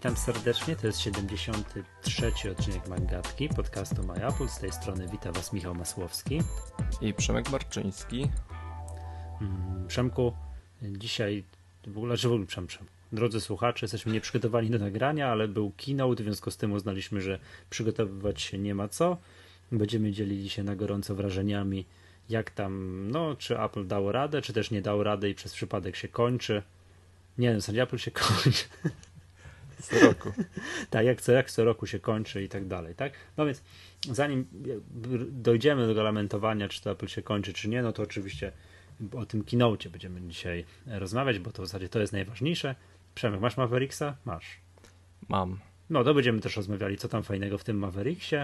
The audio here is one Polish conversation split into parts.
Witam serdecznie, to jest 73. odcinek Mangatki, podcastu MyApple. Z tej strony wita Was Michał Masłowski. I Przemek Marczyński. Mm, Przemku, dzisiaj w ogóle, że w ogóle Przem, Przem. Drodzy słuchacze, jesteśmy nieprzygotowani do nagrania, ale był keynote, w związku z tym uznaliśmy, że przygotowywać się nie ma co. Będziemy dzielili się na gorąco wrażeniami, jak tam, no, czy Apple dało radę, czy też nie dało rady i przez przypadek się kończy. Nie, w zasadzie Apple się kończy. Co roku. tak, jak co, jak co roku się kończy i tak dalej, tak? No więc zanim dojdziemy do lamentowania, czy to Apple się kończy, czy nie, no to oczywiście o tym keynote będziemy dzisiaj rozmawiać, bo to w zasadzie to jest najważniejsze. Przemek, masz Mavericksa? Masz. Mam. No to będziemy też rozmawiali, co tam fajnego w tym Mavericksie.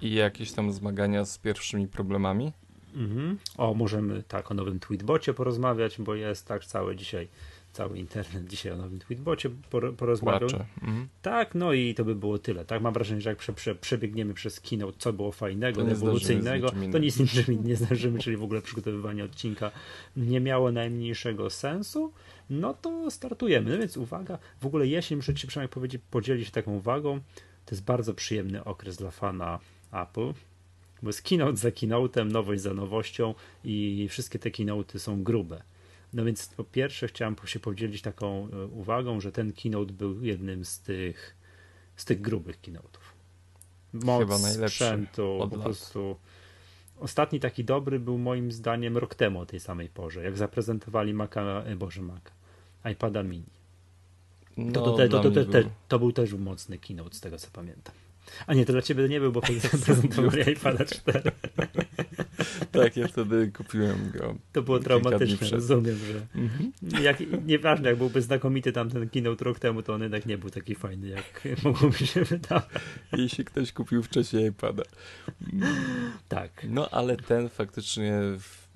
I jakieś tam zmagania z pierwszymi problemami? Mhm. O, możemy tak o nowym tweetbocie porozmawiać, bo jest tak cały dzisiaj cały internet dzisiaj o nowym tweetbocie porozmawiał. Mhm. Tak, no i to by było tyle. Tak, mam wrażenie, że jak prze, prze, przebiegniemy przez keynote, co było fajnego, ewolucyjnego, to nic niczym nie zdarzymy, czyli w ogóle przygotowywanie odcinka nie miało najmniejszego sensu. No to startujemy. No więc uwaga, w ogóle jesień, muszę Ci przynajmniej powiedzieć, podzielić się taką uwagą. To jest bardzo przyjemny okres dla fana Apple, bo jest keynote za keynote'em, nowość za nowością i wszystkie te keynote'y są grube. No więc po pierwsze chciałem się podzielić taką e, uwagą, że ten keynote był jednym z tych, z tych grubych keynote'ów. Moc Chyba najlepszy sprzętu, po lat. prostu ostatni taki dobry był moim zdaniem rok temu o tej samej porze, jak zaprezentowali Maca, e, Boże Mac, iPada mini. No, to, to, to, to, to, był też mocny keynote z tego co pamiętam. A nie, to dla ciebie nie był, bo prezentowali iPada 4. tak, ja wtedy kupiłem go. To było traumatyczne, rozumiem, że mhm. jak, nieważne, jak byłby znakomity tamten keynote rok temu, to on jednak nie był taki fajny, jak mogłoby się wydawać. Jeśli ktoś kupił wcześniej iPada. Tak. No, ale ten faktycznie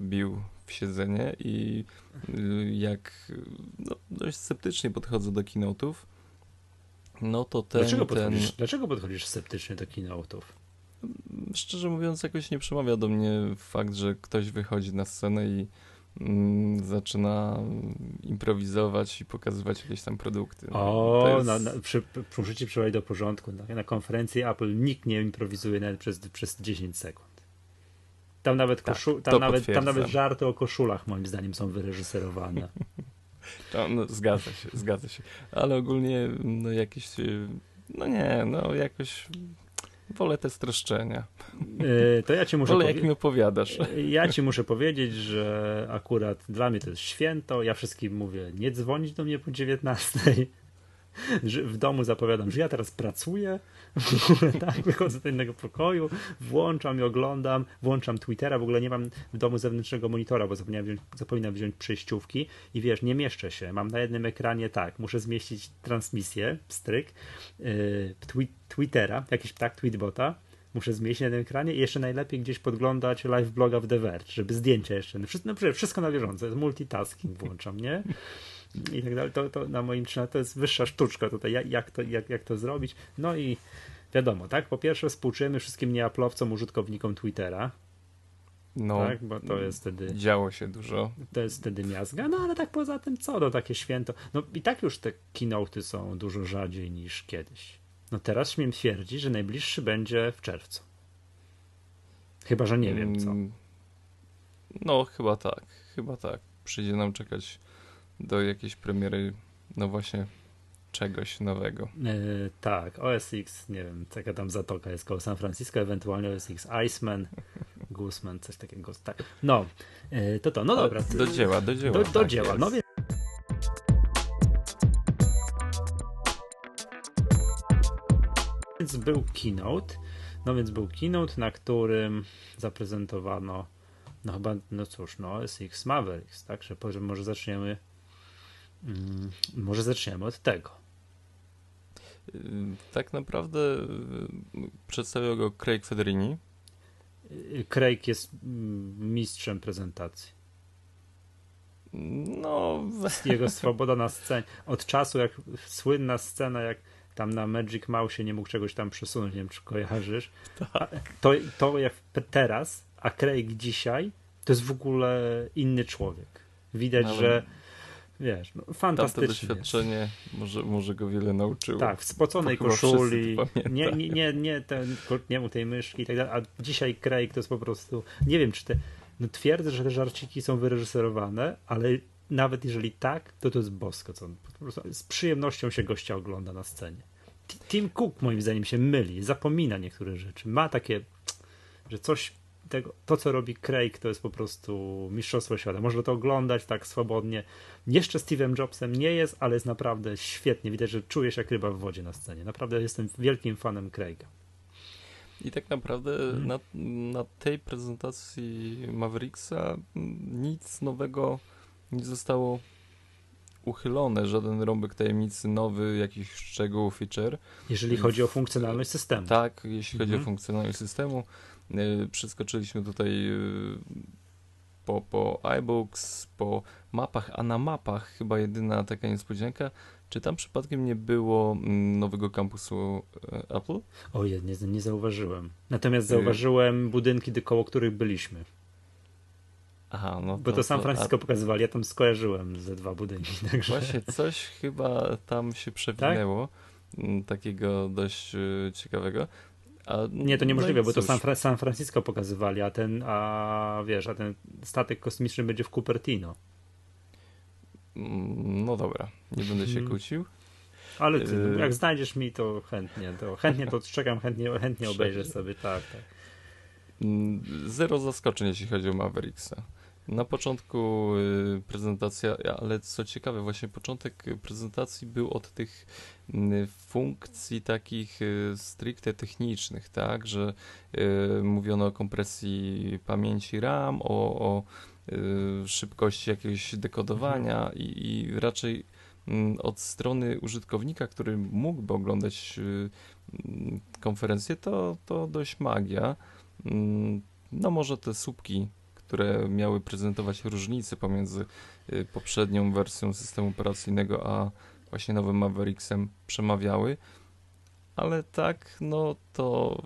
wbił w siedzenie i y, jak no, dość sceptycznie podchodzę do keynote'ów, no to ten... Dlaczego podchodzisz, ten... dlaczego podchodzisz sceptycznie do keynote'ów? Szczerze mówiąc, jakoś nie przemawia do mnie fakt, że ktoś wychodzi na scenę i mm, zaczyna improwizować i pokazywać jakieś tam produkty. No, o, jest... na, na, przy, do porządku. Na, na, konferencji Apple nikt nie improwizuje nawet przez, przez 10 sekund. Tam nawet, tak, koszu, tam, nawet, tam nawet żarty o koszulach moim zdaniem są wyreżyserowane. To, no, zgadza się, zgadza się. Ale ogólnie no jakieś, no nie, no jakoś wolę te streszczenia. Yy, to ja ci muszę Wolę jak mi opowiadasz. Ja ci muszę powiedzieć, że akurat dla mnie to jest święto. Ja wszystkim mówię, nie dzwonić do mnie po 19 w domu zapowiadam, że ja teraz pracuję, tak, wychodzę do innego pokoju, włączam i oglądam, włączam Twittera, w ogóle nie mam w domu zewnętrznego monitora, bo zapomniałem wziąć, zapominam wziąć przejściówki i wiesz, nie mieszczę się, mam na jednym ekranie tak, muszę zmieścić transmisję, stryk, yy, twi Twittera, jakiś tak, tweetbota, muszę zmieścić na tym ekranie i jeszcze najlepiej gdzieś podglądać live bloga w The Verge, żeby zdjęcia jeszcze, no wszystko, no, wszystko na bieżąco, multitasking włączam, nie? I tak dalej. To, to na moim czynie to jest wyższa sztuczka tutaj, jak, to, jak, jak to zrobić. No i wiadomo, tak? Po pierwsze współczujemy wszystkim nieaplowcom, użytkownikom Twittera. No, tak, bo to jest wtedy. Działo się dużo. To jest wtedy miazga, no ale tak poza tym, co no takie święto. No i tak już te keynote'y są dużo rzadziej niż kiedyś. No teraz śmiem twierdzić, że najbliższy będzie w czerwcu. Chyba, że nie wiem co. Mm, no, chyba tak. Chyba tak. Przyjdzie nam czekać do jakiejś premiery, no właśnie, czegoś nowego. Yy, tak, OS X, nie wiem, taka tam zatoka jest koło San Francisco, ewentualnie OS X Iceman, Guzman, coś takiego. Tak. No, yy, to to, no dobra. Do dzieła, do dzieła. Do, do tak dzieła, no więc Więc był keynote, no więc był keynote, na którym zaprezentowano, no chyba, no cóż, no SX Mavericks, tak, że może zaczniemy może zaczniemy od tego. Tak naprawdę y, przedstawiał go Craig Federini. Y, Craig jest mm, mistrzem prezentacji. No. Jego swoboda na scenie. Od czasu, jak słynna scena, jak tam na Magic Mouse nie mógł czegoś tam przesunąć, nie wiem, czy kojarzysz. Tak. To, to jak teraz, a Craig dzisiaj, to jest w ogóle inny człowiek. Widać, że wiesz, no, Tamte fantastycznie. doświadczenie może, może go wiele nauczyło. Tak, w spoconej koszuli, nie, nie, nie, nie, ten, nie mu tej myszki i tak dalej, a dzisiaj Craig to jest po prostu, nie wiem czy te, no twierdzę, że te żarciki są wyreżyserowane, ale nawet jeżeli tak, to to jest bosko, co on po prostu z przyjemnością się gościa ogląda na scenie. Tim Cook moim zdaniem się myli, zapomina niektóre rzeczy, ma takie, że coś tego, to co robi Craig to jest po prostu mistrzostwo świata. Można to oglądać tak swobodnie. Jeszcze Steve'em Jobsem nie jest, ale jest naprawdę świetnie. Widać, że czuje się jak ryba w wodzie na scenie. Naprawdę jestem wielkim fanem Craiga. I tak naprawdę Mhm. na, na tej prezentacji Mavericksa nic nowego nie zostało uchylone, żaden rąbek tajemnicy nowy, jakiś szczegół, feature. Jeżeli chodzi o funkcjonalność systemu. Tak, jeśli chodzi Mhm. o funkcjonalność systemu. Y, Przeskoczyliśmy tutaj y, po, po iBooks, po mapach, a na mapach chyba jedyna taka niespodzianka, czy tam przypadkiem nie było mm, nowego kampusu e, Apple? Ojej, nie, nie zauważyłem. Natomiast Y- zauważyłem budynki, do- koło których byliśmy. Aha, no Bo to San a- Francisco pokazywali, ja tam skojarzyłem ze dwa budynki. Także... Właśnie coś chyba tam się przewinęło, m, takiego dość y, ciekawego. Nie, to no niemożliwe, i bo to San, Fra- San Francisco pokazywali, a ten, a wiesz, a ten statek kosmiczny będzie w Cupertino. mm, No dobra, nie będę się Mhm. kłócił. Ale ty, Yy. jak znajdziesz mi, to chętnie, to chętnie to czekam, chętnie, chętnie obejrzę sobie, tak, tak. Mm, Zero zaskoczeń, jeśli chodzi o Mavericksa. Na początku y, prezentacja, ale co ciekawe, właśnie początek prezentacji był od tych y, funkcji takich y, stricte technicznych, tak, że mówiono o kompresji pamięci RAM, o, o szybkości jakiegoś dekodowania i, i raczej mm, od strony użytkownika, który mógłby oglądać mm, konferencję, to, to dość magia. Mm, No może te słupki, które miały prezentować różnice pomiędzy y, poprzednią wersją systemu operacyjnego a właśnie nowym Mavericksem przemawiały, ale tak, no to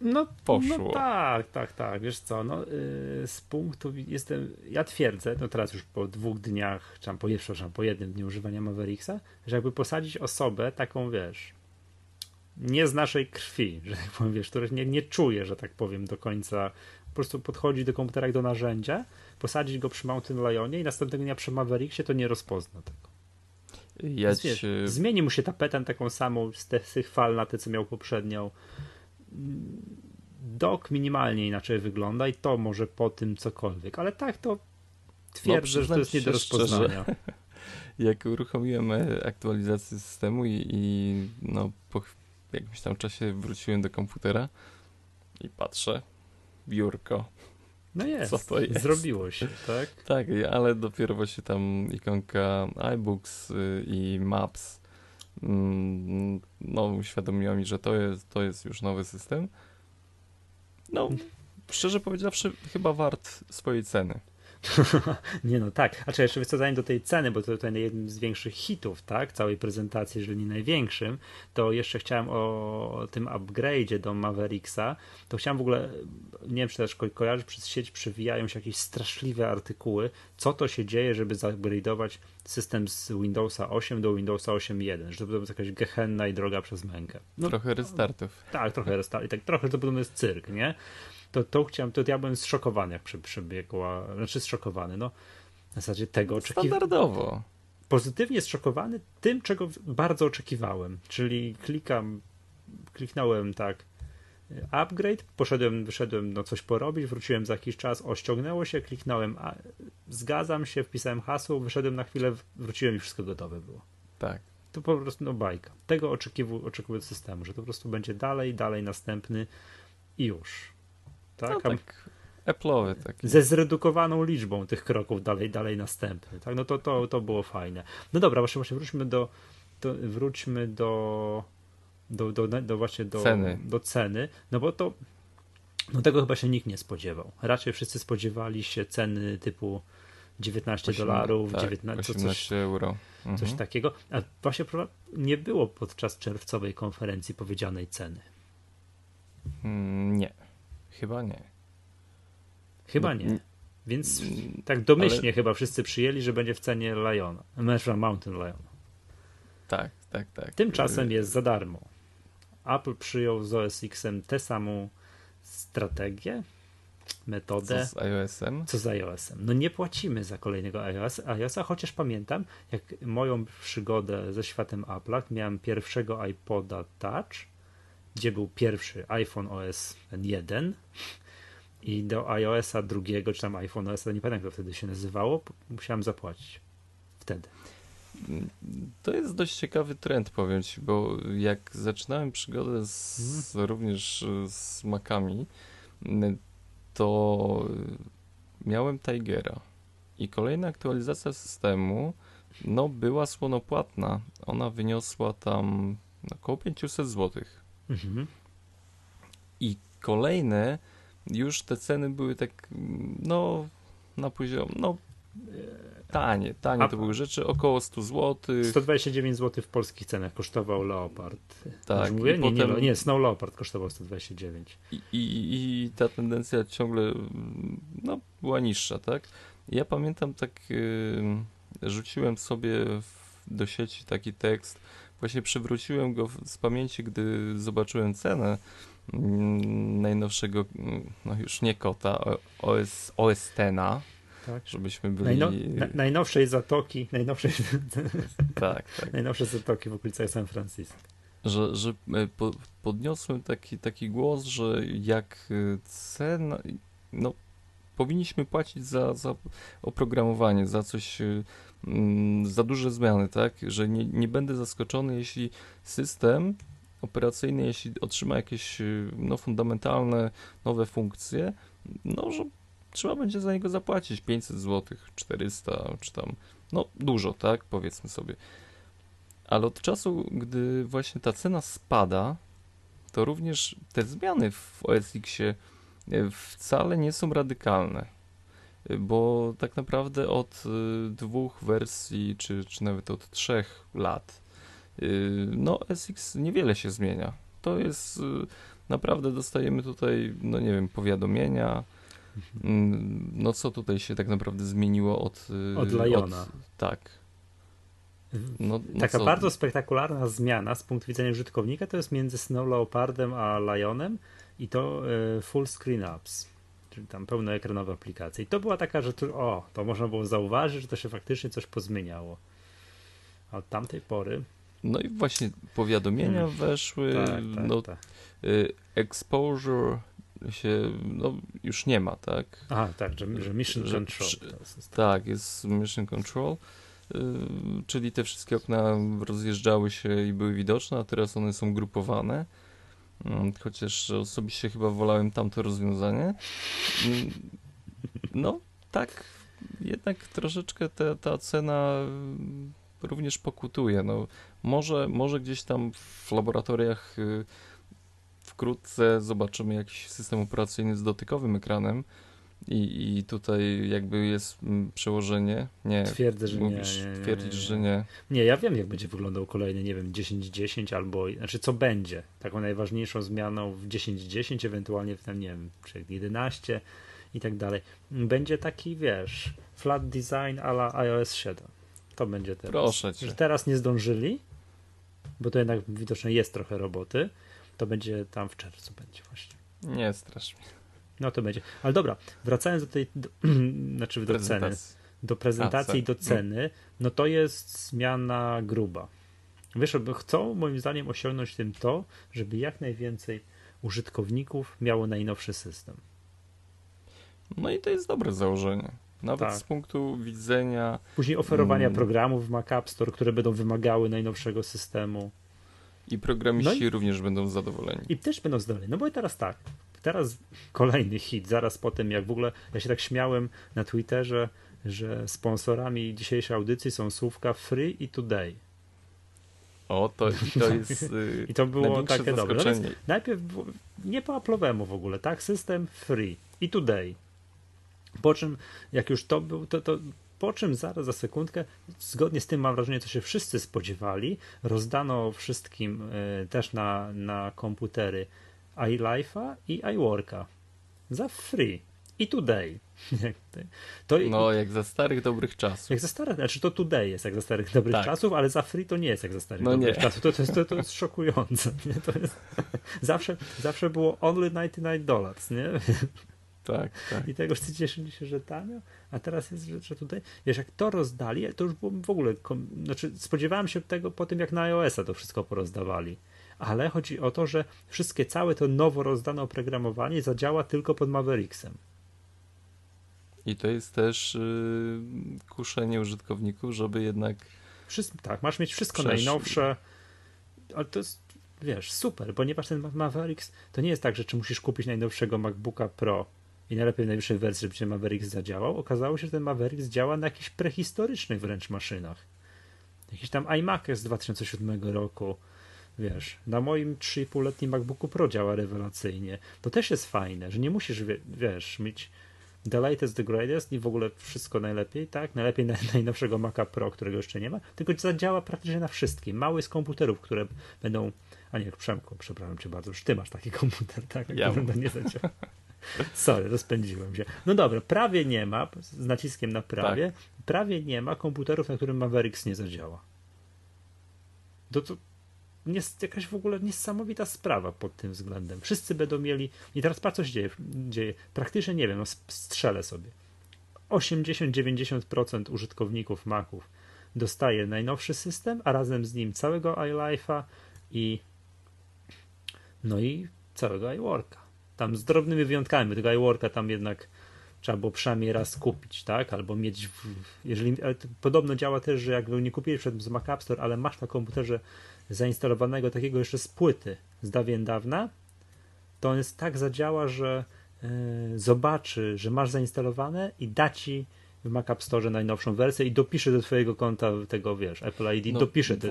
No, Poszło. no tak, tak, tak, wiesz co, no yy, z punktu, jestem, ja twierdzę, no teraz już po dwóch dniach, czy tam po, przepraszam, po jednym dniu używania Mavericksa, że jakby posadzić osobę taką, wiesz, nie z naszej krwi, że tak powiem, wiesz, która nie, nie czuje, że tak powiem, do końca, prostu podchodzi do komputera jak do narzędzia, posadzić go przy Mountain Lionie i następnego dnia przy Mavericksie, to nie rozpozna tego. jać Wiesz, y, zmieni mu się tapetę taką samą z tych fal na te, co miał poprzednią. Dok minimalnie inaczej wygląda i to może po tym cokolwiek, ale tak to twierdzę, że to jest nie do się szczerze, rozpoznania. jak uruchomiłem aktualizację systemu i, i no, po jakimś tam czasie wróciłem do komputera i patrzę, biurko. No jest, Co to jest? zrobiło się, tak? Tak, ale dopiero właśnie tam ikonka iBooks y, i Maps mm, no uświadomiła mi, że to jest, to jest już nowy system. No, szczerze powiedziawszy, chyba wart swojej ceny. Nie no, tak. A czy jeszcze wiesz co, zanim do tej ceny, bo to tutaj jednym z większych hitów, tak, całej prezentacji, jeżeli nie największym, to jeszcze chciałem o tym upgrade'zie do Mavericksa, to chciałem w ogóle, nie wiem czy też ko- kojarzysz, przez sieć przewijają się jakieś straszliwe artykuły, co to się dzieje, żeby zupgrade'ować system z Windowsa 8 do Windowsa 8.1, że to jest jakaś gehenna i droga przez mękę. No Trochę restartów. tak, trochę resta- i tak trochę to podobno jest cyrk, nie? To, to chciałem, to ja byłem zszokowany, jak przebiegła, znaczy zszokowany, no. W zasadzie tego oczekiwałem. Standardowo. Pozytywnie zszokowany tym, czego bardzo oczekiwałem, czyli klikam, kliknąłem tak upgrade, poszedłem, wyszedłem no coś porobić, wróciłem za jakiś czas, o ściągnęło się, kliknąłem a, zgadzam się, wpisałem hasło, wyszedłem na chwilę, wróciłem i wszystko gotowe było Tak. to po prostu no bajka. Tego oczekiwu, oczekuję od systemu, że to po prostu będzie dalej, dalej następny i już. Tak? No tak Apple'owy taki. Ze zredukowaną liczbą tych kroków dalej, dalej następny. Tak? No to, to, to było fajne. No dobra, właśnie, właśnie wróćmy do, do wróćmy do, do, do, do właśnie do Ceny. do ceny, no bo to no tego chyba się nikt nie spodziewał. Raczej wszyscy spodziewali się ceny typu 19 Osiem- dolarów, tak, 19, coś, 18 euro. Mhm. coś takiego. A właśnie nie było podczas czerwcowej konferencji powiedzianej ceny. Mm, Nie. Chyba nie. Chyba No, nie. Więc tak domyślnie Ale... chyba wszyscy przyjęli, że będzie w cenie Liona, Metro Mountain Lion. Tak, tak, tak. Tymczasem jest za darmo. Apple przyjął z OS X-em tę samą strategię, metodę. Co z iOS-em? Co z iOS-em? No nie płacimy za kolejnego iOS, iOS-a, chociaż pamiętam, jak moją przygodę ze światem Apple'a, miałem pierwszego iPoda Touch, gdzie był pierwszy iPhone OS 1 i do iOS-a drugiego, czy tam iPhone OS, nie pamiętam jak to wtedy się nazywało, musiałem zapłacić. Wtedy. To jest dość ciekawy trend, powiem ci, bo jak zaczynałem przygodę z, hmm. również z Macami, to miałem Tigera i kolejna aktualizacja systemu no była słonopłatna. Ona wyniosła tam około 500 zł. Mhm. I kolejne już te ceny były tak no na poziom no Tanie, tanie A, to były rzeczy, około 100 zł. 129 zł w polskich cenach kosztował Leopard. Tak. Mówię? Nie, potem... nie, nie, Snow Leopard kosztował 129. I, i, I ta tendencja ciągle no, była niższa, tak? Ja pamiętam tak, yy, rzuciłem sobie w, do sieci taki tekst, właśnie przywróciłem go z pamięci, gdy zobaczyłem cenę yy, najnowszego, no już nie kota, OS, OS Tena, tak. żebyśmy byli... Najno, na, najnowszej zatoki, najnowszej... tak, tak. Najnowsze zatoki w okolicach San Francisco. Że, że e, po, podniosłem taki, taki głos, że jak e, cena... No, powinniśmy płacić za, za oprogramowanie, za coś, e, mm, za duże zmiany, tak? Że nie, nie będę zaskoczony, jeśli system operacyjny, jeśli otrzyma jakieś no, fundamentalne nowe funkcje, no, że trzeba będzie za niego zapłacić 500 zł, 400 czy tam, no dużo, tak, powiedzmy sobie. Ale od czasu, gdy właśnie ta cena spada, to również te zmiany w OS Xie wcale nie są radykalne, bo tak naprawdę od e, dwóch wersji, czy, czy nawet od trzech lat, e, no SX niewiele się zmienia. To jest naprawdę dostajemy tutaj, no nie wiem, powiadomienia, Mm, no co tutaj się tak naprawdę zmieniło od... Od Liona. Od, tak. No, no Taka co? bardzo spektakularna zmiana z punktu widzenia użytkownika to jest między Snow Leopardem a Lionem i to y, full screen apps, czyli tam pełnoekranowe aplikacje. I to była taka, że tu, o, to można było zauważyć, że to się faktycznie coś pozmieniało. A od tamtej pory no i właśnie powiadomienia hmm. weszły, tak, tak, no, tak. Y, exposure się no, już nie ma, tak? Aha, tak, że, że Mission że, Control. Jest tak, jest Mission Control, yy, czyli te wszystkie okna rozjeżdżały się i były widoczne, a teraz one są grupowane. Yy, chociaż osobiście chyba wolałem tamto rozwiązanie. Yy, no, tak, jednak troszeczkę ta, cena również pokutuje. No, może, może gdzieś tam w laboratoriach y, wkrótce zobaczymy jakiś system operacyjny z dotykowym ekranem i, i tutaj jakby jest mm, przełożenie. Nie, Twierdzę, że mówisz, nie, nie, Twierdzisz, że nie. Nie, ja wiem jak będzie wyglądał kolejny, nie wiem, 10-10 albo, znaczy co będzie. Taką najważniejszą zmianą w 10-10, ewentualnie w tym, nie wiem, czy 11 i tak dalej. Będzie taki, wiesz, flat design ala iOS 7. To będzie teraz. Proszę cię. Że teraz nie zdążyli, bo to jednak widocznie jest trochę roboty, to będzie tam w czerwcu będzie właśnie. Nie strasz mnie. No to będzie. Ale dobra, wracając do tej, do, znaczy do ceny, do prezentacji i do ceny, no to jest zmiana gruba. Wiesz, chcą moim zdaniem osiągnąć tym to, żeby jak najwięcej użytkowników miało najnowszy system. No i to jest dobre założenie. Nawet tak. z punktu widzenia. Później oferowania mm, programów w Mac App Store, które będą wymagały najnowszego systemu. I programiści no i, również będą zadowoleni. I też będą zadowoleni. No bo teraz tak, teraz kolejny hit, zaraz po tym, jak w ogóle, ja się tak śmiałem na Twitterze, że sponsorami dzisiejszej audycji są słówka free i today. O, to, to jest I to było takie dobre. No najpierw nie po Apple'owemu w ogóle, tak? System free i today. Po czym, jak już to był, to, to po czym zaraz za sekundkę, zgodnie z tym mam wrażenie, co się wszyscy spodziewali, rozdano wszystkim y, też na, na komputery iLife'a i iWorka za free. i Today. To, no, jak za starych dobrych czasów. Jak za starych, znaczy to Today jest jak za starych dobrych tak. czasów, ale za Free to nie jest jak za starych no dobrych nie. czasów. To, to, jest, to, to jest szokujące. Nie? To jest, zawsze, zawsze było only 99 dollars, nie? Tak, tak. I tego wszyscy cieszyli się, że tanio, a teraz jest, że, że tutaj, wiesz, jak to rozdali, to już było w ogóle, znaczy spodziewałem się tego po tym, jak na iOS-a to wszystko porozdawali. Ale chodzi o to, że wszystkie, całe to nowo rozdane oprogramowanie zadziała tylko pod Mavericksem. I to jest też yy, kuszenie użytkowników, żeby jednak. Tak, masz mieć wszystko przeszli. najnowsze, ale to jest, wiesz, super, ponieważ ten Mavericks to nie jest tak, że czy musisz kupić najnowszego MacBooka Pro i najlepiej w najwyższej wersji, żeby się Mavericks zadziałał. Okazało się, że ten Mavericks działa na jakichś prehistorycznych wręcz maszynach. Jakiś tam iMac z 2007 roku. Wiesz, na moim 3,5-letnim MacBooku Pro działa rewelacyjnie. To też jest fajne, że nie musisz, wiesz, mieć the latest, the greatest i w ogóle wszystko najlepiej, tak? Najlepiej na, najnowszego Maca Pro, którego jeszcze nie ma, tylko zadziała praktycznie na wszystkim. Mały z komputerów, które będą, a nie, Przemku, przepraszam cię bardzo, już ty masz taki komputer, tak? Ja który nie zadziała. Sorry, rozpędziłem się. No dobra, prawie nie ma, z naciskiem na prawie, tak. prawie nie ma komputerów, na którym Mavericks nie zadziała. To, to jest jakaś w ogóle niesamowita sprawa pod tym względem. Wszyscy będą mieli. I teraz patrz, co się dzieje. dzieje. Praktycznie nie wiem, no strzelę sobie. 80-90% użytkowników Maców dostaje najnowszy system, a razem z nim całego iLife'a i no i całego iWorka. Tam z drobnymi wyjątkami, tego iWorka tam jednak trzeba było przynajmniej raz kupić, tak? Albo mieć, w, jeżeli, podobno działa też, że jakby nie kupiłeś przed z Mac App Store, ale masz na komputerze zainstalowanego takiego jeszcze z płyty z dawien dawna, to on jest tak zadziała, że yy, zobaczy, że masz zainstalowane i da ci w Mac App Store najnowszą wersję i dopisze do twojego konta tego, wiesz, Apple ID, no dopisze te,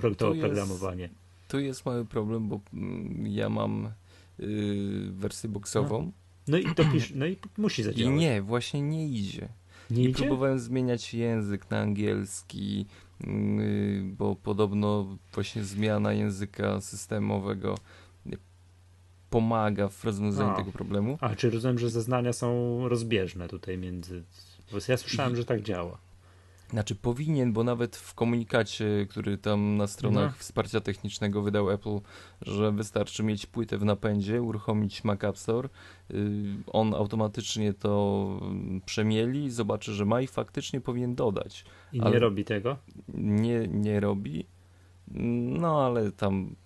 ten, to oprogramowanie. Jest, tu jest mały problem, bo mm, ja mam yy, wersję boxową. No. No i dopisz, no i musi zadziałać. I nie, właśnie nie idzie. Nie I idzie? próbowałem zmieniać język na angielski, bo podobno właśnie zmiana języka systemowego pomaga w rozwiązaniu A. tego problemu. A, czy rozumiem, że zeznania są rozbieżne tutaj między... Bo ja słyszałem, że tak działa. Znaczy powinien, bo nawet w komunikacie, który tam na stronach no. wsparcia technicznego wydał Apple, że wystarczy mieć płytę w napędzie, uruchomić Mac App Store, y, on automatycznie to przemieli, zobaczy, że ma i faktycznie powinien dodać. I nie robi tego? Nie, nie robi. No ale tam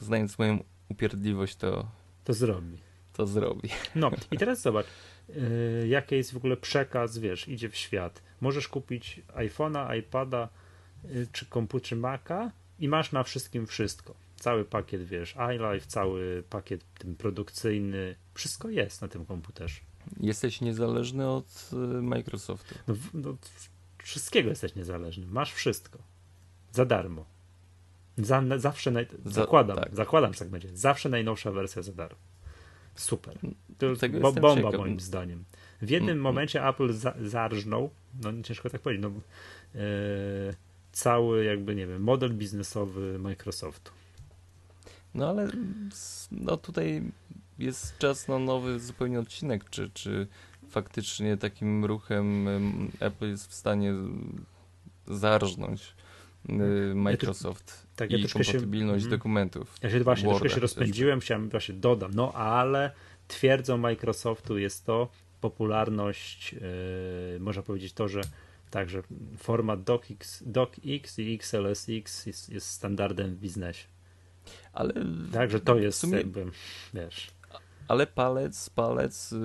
znając moją upierdliwość to... To zrobi. To zrobi. No i teraz zobacz, yy, jaki jest w ogóle przekaz, wiesz, idzie w świat możesz kupić iPhone'a, iPada y, czy komputer Maca i masz na wszystkim wszystko. Cały pakiet, wiesz, iLife, cały pakiet tym produkcyjny, wszystko jest na tym komputerze. Jesteś niezależny od y, Microsoftu. No, no, wszystkiego jesteś niezależny. Masz wszystko. Za darmo. Za, zawsze, naj... za, zakładam, tak. zakładam, że tak będzie. Zawsze najnowsza wersja za darmo. Super. To jest bo, bomba ciekaw. moim zdaniem. W jednym momencie Apple za, zarżnął, no ciężko tak powiedzieć, no, e, cały jakby, nie wiem, model biznesowy Microsoftu. No ale no tutaj jest czas na nowy zupełnie odcinek, czy, czy faktycznie takim ruchem Apple jest w stanie zarżnąć y, Microsoft ja tak, ja i kompatybilność się, dokumentów. Ja się właśnie troszkę się rozpędziłem, chciałem właśnie dodam, no ale twierdzą Microsoftu jest to, popularność, yy, można powiedzieć to, że także format DocX, DocX i XLSX jest, jest standardem w biznesie. Ale Także to jest sumie, jakby, wiesz. Ale palec, palec, y,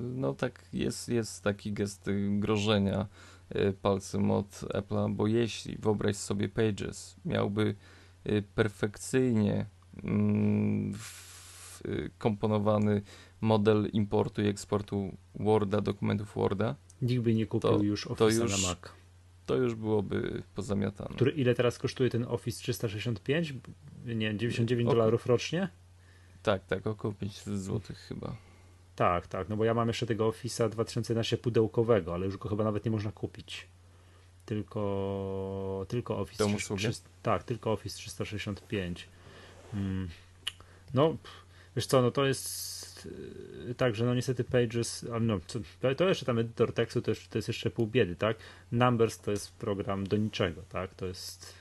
no tak jest, jest taki gest grożenia y, palcem od Apple'a, bo jeśli wyobraź sobie Pages miałby y, perfekcyjnie mm, komponowany model importu i eksportu Worda, dokumentów Worda. Nikt by nie kupił to, już Office na Mac. To już byłoby pozamiatane. Który, ile teraz kosztuje ten Office 365? Nie, 99 dolarów rocznie? Tak, tak, około 500 zł chyba. Tak, tak, no bo ja mam jeszcze tego Office'a 2011 pudełkowego, ale już go chyba nawet nie można kupić. Tylko, tylko Office 300, Tak, tylko Office 365. Hmm. No, wiesz co, no to jest jest y, tak, że no niestety Pages, no, to jeszcze tam editor tekstu to, to jest jeszcze pół biedy, tak? Numbers to jest program do niczego, tak? To jest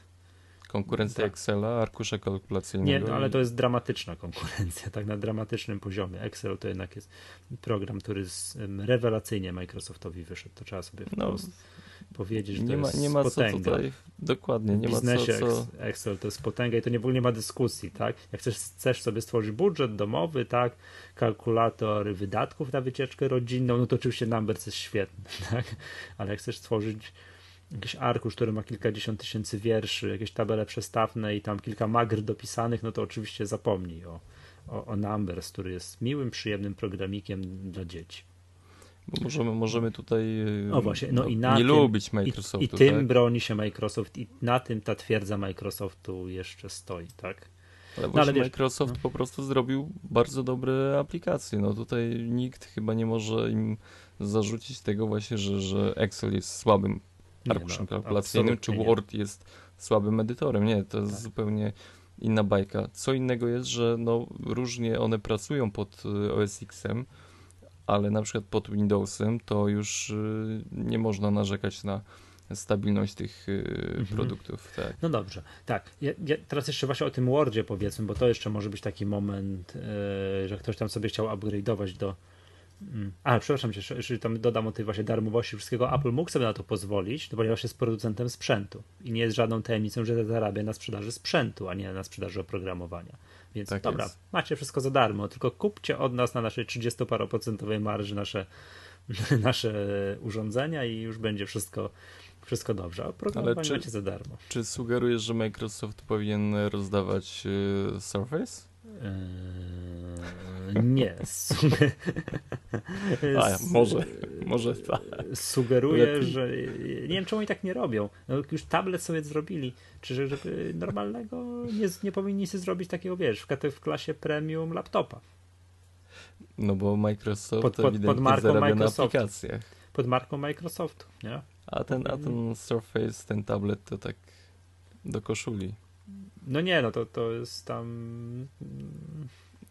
Konkurencja tak. Excela, arkusza kalkulacyjnego. Nie, no, ale to jest dramatyczna konkurencja, tak na dramatycznym poziomie. Excel to jednak jest program, który z, rewelacyjnie Microsoftowi wyszedł. To trzeba sobie no, powiedzieć, że nie to ma, jest nie ma potęga. co tutaj, dokładnie, nie ma co, co... Excel to jest potęga i to nie, w ogóle nie ma dyskusji, tak? Jak chcesz, chcesz sobie stworzyć budżet domowy, tak? Kalkulator wydatków na wycieczkę rodzinną, no to oczywiście Numbers jest świetny, tak? Ale jak chcesz stworzyć jakiś arkusz, który ma kilkadziesiąt tysięcy wierszy, jakieś tabele przestawne i tam kilka magr dopisanych, no to oczywiście zapomnij o, o, o Numbers, który jest miłym, przyjemnym programikiem dla dzieci. Bo możemy, możemy tutaj o właśnie, no, no i na nie tym, lubić Microsoftu. I, i tym tak? broni się Microsoft i na tym ta twierdza Microsoftu jeszcze stoi, tak? Ale no, ale wiesz, Microsoft no. po prostu zrobił bardzo dobre aplikacje. No tutaj nikt chyba nie może im zarzucić tego właśnie, że, że Excel jest słabym arkuszem no, kalkulacyjnym, czy Word nie. jest słabym edytorem. Nie, to jest tak. zupełnie inna bajka. Co innego jest, że no, różnie one pracują pod y, OS X-em, ale na przykład pod Windowsem to już y, nie można narzekać na stabilność tych y, mhm. produktów. Tak. No dobrze, tak. Ja, ja teraz jeszcze właśnie o tym Wordzie powiedzmy, bo to jeszcze może być taki moment, że ktoś tam sobie chciał upgrade'ować do, Mm. A, przepraszam cię, jeżeli tam dodam o tej właśnie darmowości wszystkiego, Apple mógł sobie na to pozwolić, no ponieważ jest producentem sprzętu i nie jest żadną tajemnicą, że zarabia na sprzedaży sprzętu, a nie na sprzedaży oprogramowania. Więc tak dobra, jest. macie wszystko za darmo, tylko kupcie od nas na naszej 30-paroprocentowej marży nasze, nasze urządzenia i już będzie wszystko, wszystko dobrze. A oprogramowanie czy, macie za darmo. Czy sugerujesz, że Microsoft powinien rozdawać y, Surface? Eee, nie. A, może, może tak. Sugeruję, że nie wiem czemu oni tak nie robią. No, już tablet sobie zrobili. Czy żeby normalnego nie, nie powinni sobie zrobić takiego, wiesz, w, w klasie premium laptopa. No bo Microsoft pod, pod, pod marką aplikacjach. Pod marką Microsoftu, nie? A ten, a ten Surface, ten tablet to tak do koszuli. No nie, no to, to jest tam.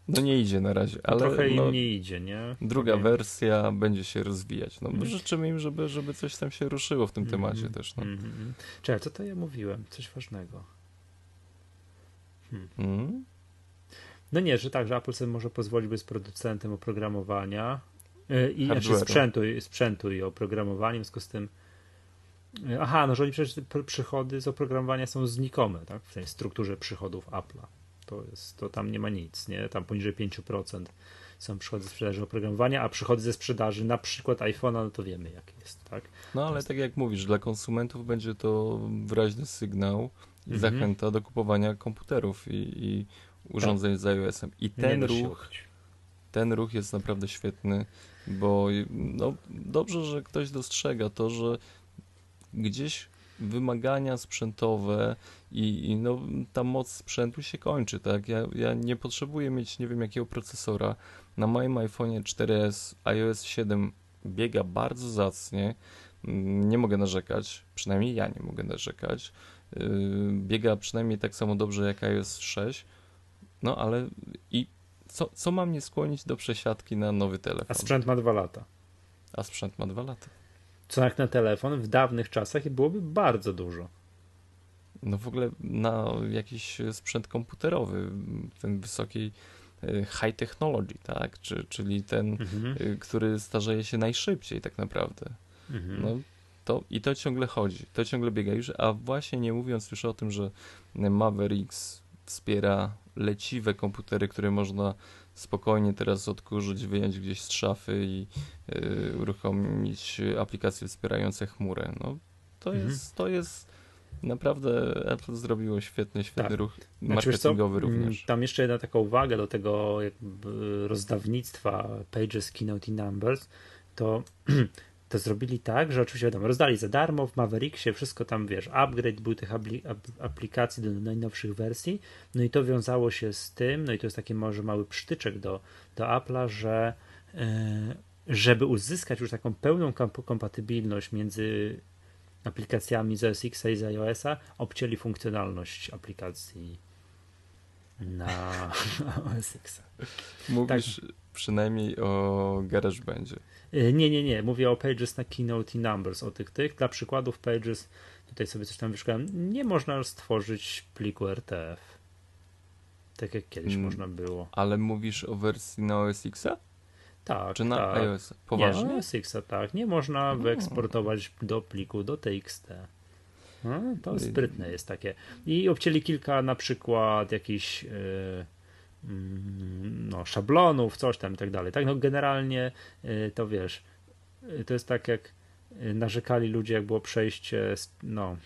No nie idzie na razie, ale. Trochę no, im nie idzie, nie? Druga wersja będzie się rozwijać. No, mm. Życzymy im, żeby, żeby coś tam się ruszyło w tym mm -hmm. temacie też. No. Mm -hmm. Czekaj, co to ja mówiłem? Coś ważnego. Hmm. Mm? No nie, że tak, że Apple sobie może pozwolić być producentem oprogramowania yy, i znaczy sprzętu, sprzętu i oprogramowaniem, w związku z tym Aha, no że oni przecież przychody z oprogramowania są znikome, tak? W tej strukturze przychodów Apple'a. To, jest, to tam nie ma nic, nie? Tam poniżej 5% są przychody ze sprzedaży oprogramowania, a przychody ze sprzedaży na przykład iPhone'a, no to wiemy jak jest, tak? No ale tak jak mówisz, dla konsumentów będzie to wyraźny sygnał i mhm. zachęta do kupowania komputerów i, i urządzeń tak. z iOS-em. I ten ruch, ten ruch jest naprawdę świetny, bo no, dobrze, że ktoś dostrzega to, że gdzieś wymagania sprzętowe i, i, no, ta moc sprzętu się kończy, tak? Ja, ja nie potrzebuję mieć nie wiem jakiego procesora. Na moim iPhone 4S iOS 7 biega bardzo zacnie. Nie mogę narzekać, przynajmniej ja nie mogę narzekać. Yy, biega przynajmniej tak samo dobrze jak iOS 6. No ale i co, co ma mnie skłonić do przesiadki na nowy telefon? A sprzęt ma dwa lata. A sprzęt ma dwa lata co jak na telefon w dawnych czasach byłoby bardzo dużo. No w ogóle na jakiś sprzęt komputerowy, ten wysokiej e, high technology, tak? Czy, czyli ten, mhm. E, który starzeje się najszybciej tak naprawdę. Mhm. No, to, I to ciągle chodzi, to ciągle biega już, a właśnie nie mówiąc już o tym, że Mavericks wspiera leciwe komputery, które można spokojnie teraz odkurzyć, wyjąć gdzieś z szafy i y, uruchomić aplikacje wspierające chmurę. No, to, mhm. jest, to jest naprawdę Apple zrobiło świetny, świetny tak. ruch znaczy, marketingowy znaczy, również. Tam jeszcze jedna taka uwaga do tego rozdawnictwa Pages, Keynote i Numbers, to to zrobili tak, że oczywiście wiadomo, rozdali za darmo w Mavericksie, wszystko tam, wiesz, upgrade był tych aplikacji do najnowszych wersji, no i to wiązało się z tym, no i to jest taki może mały przytyczek do, do Apple'a, że e, żeby uzyskać już taką pełną kompatybilność między aplikacjami z OS X i z iOS-a, obcięli funkcjonalność aplikacji na OS X. Mówisz, tak przynajmniej o GarageBandzie. Y, nie, nie, nie. Mówię o Pages na Keynote i Numbers, o tych tych. Dla przykładów Pages, tutaj sobie coś tam wyszukałem, nie można stworzyć pliku RTF. Tak jak kiedyś Mm. można było. Ale mówisz o wersji na OS X-a? Tak, Czy na tak. iOS? Poważnie? Nie, OS X, tak. Nie można Mm. wyeksportować do pliku, do TXT. No, to sprytne jest takie. I obcięli kilka na przykład jakichś yy, no, szablonów, coś tam i tak dalej. Tak, no generalnie yy, to wiesz, yy, to jest tak jak yy, narzekali ludzie, jak było przejście, z, no,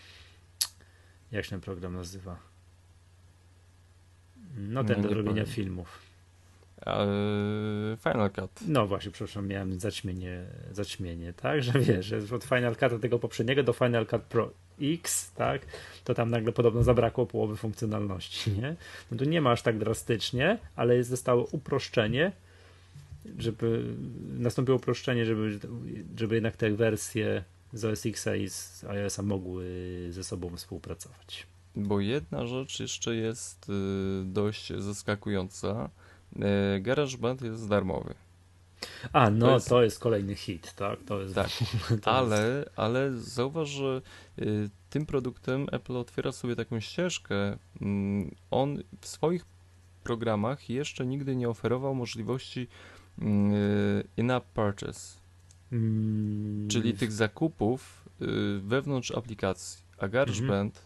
jak się ten program nazywa? No ten No, do robienia filmów. Eee, Final Cut. No właśnie, przepraszam, miałem zaćmienie, zaćmienie, tak, że wiesz, że od Final Cut tego poprzedniego do Final Cut Pro X, tak, to tam nagle podobno zabrakło połowy funkcjonalności, nie? No tu nie ma aż tak drastycznie, ale jest, zostało uproszczenie, żeby nastąpiło uproszczenie, żeby, żeby jednak te wersje z OS X i z iOS-a mogły ze sobą współpracować. Bo jedna rzecz jeszcze jest y, dość zaskakująca. Y, GarageBand jest darmowy. A, no To jest- to jest kolejny hit, tak, to jest, Tak, Ale, ale zauważ, że y, tym produktem Apple otwiera sobie taką ścieżkę. Mm, on w swoich programach jeszcze nigdy nie oferował możliwości y, in-app purchase, mm, czyli tych zakupów y, wewnątrz aplikacji. A GarageBand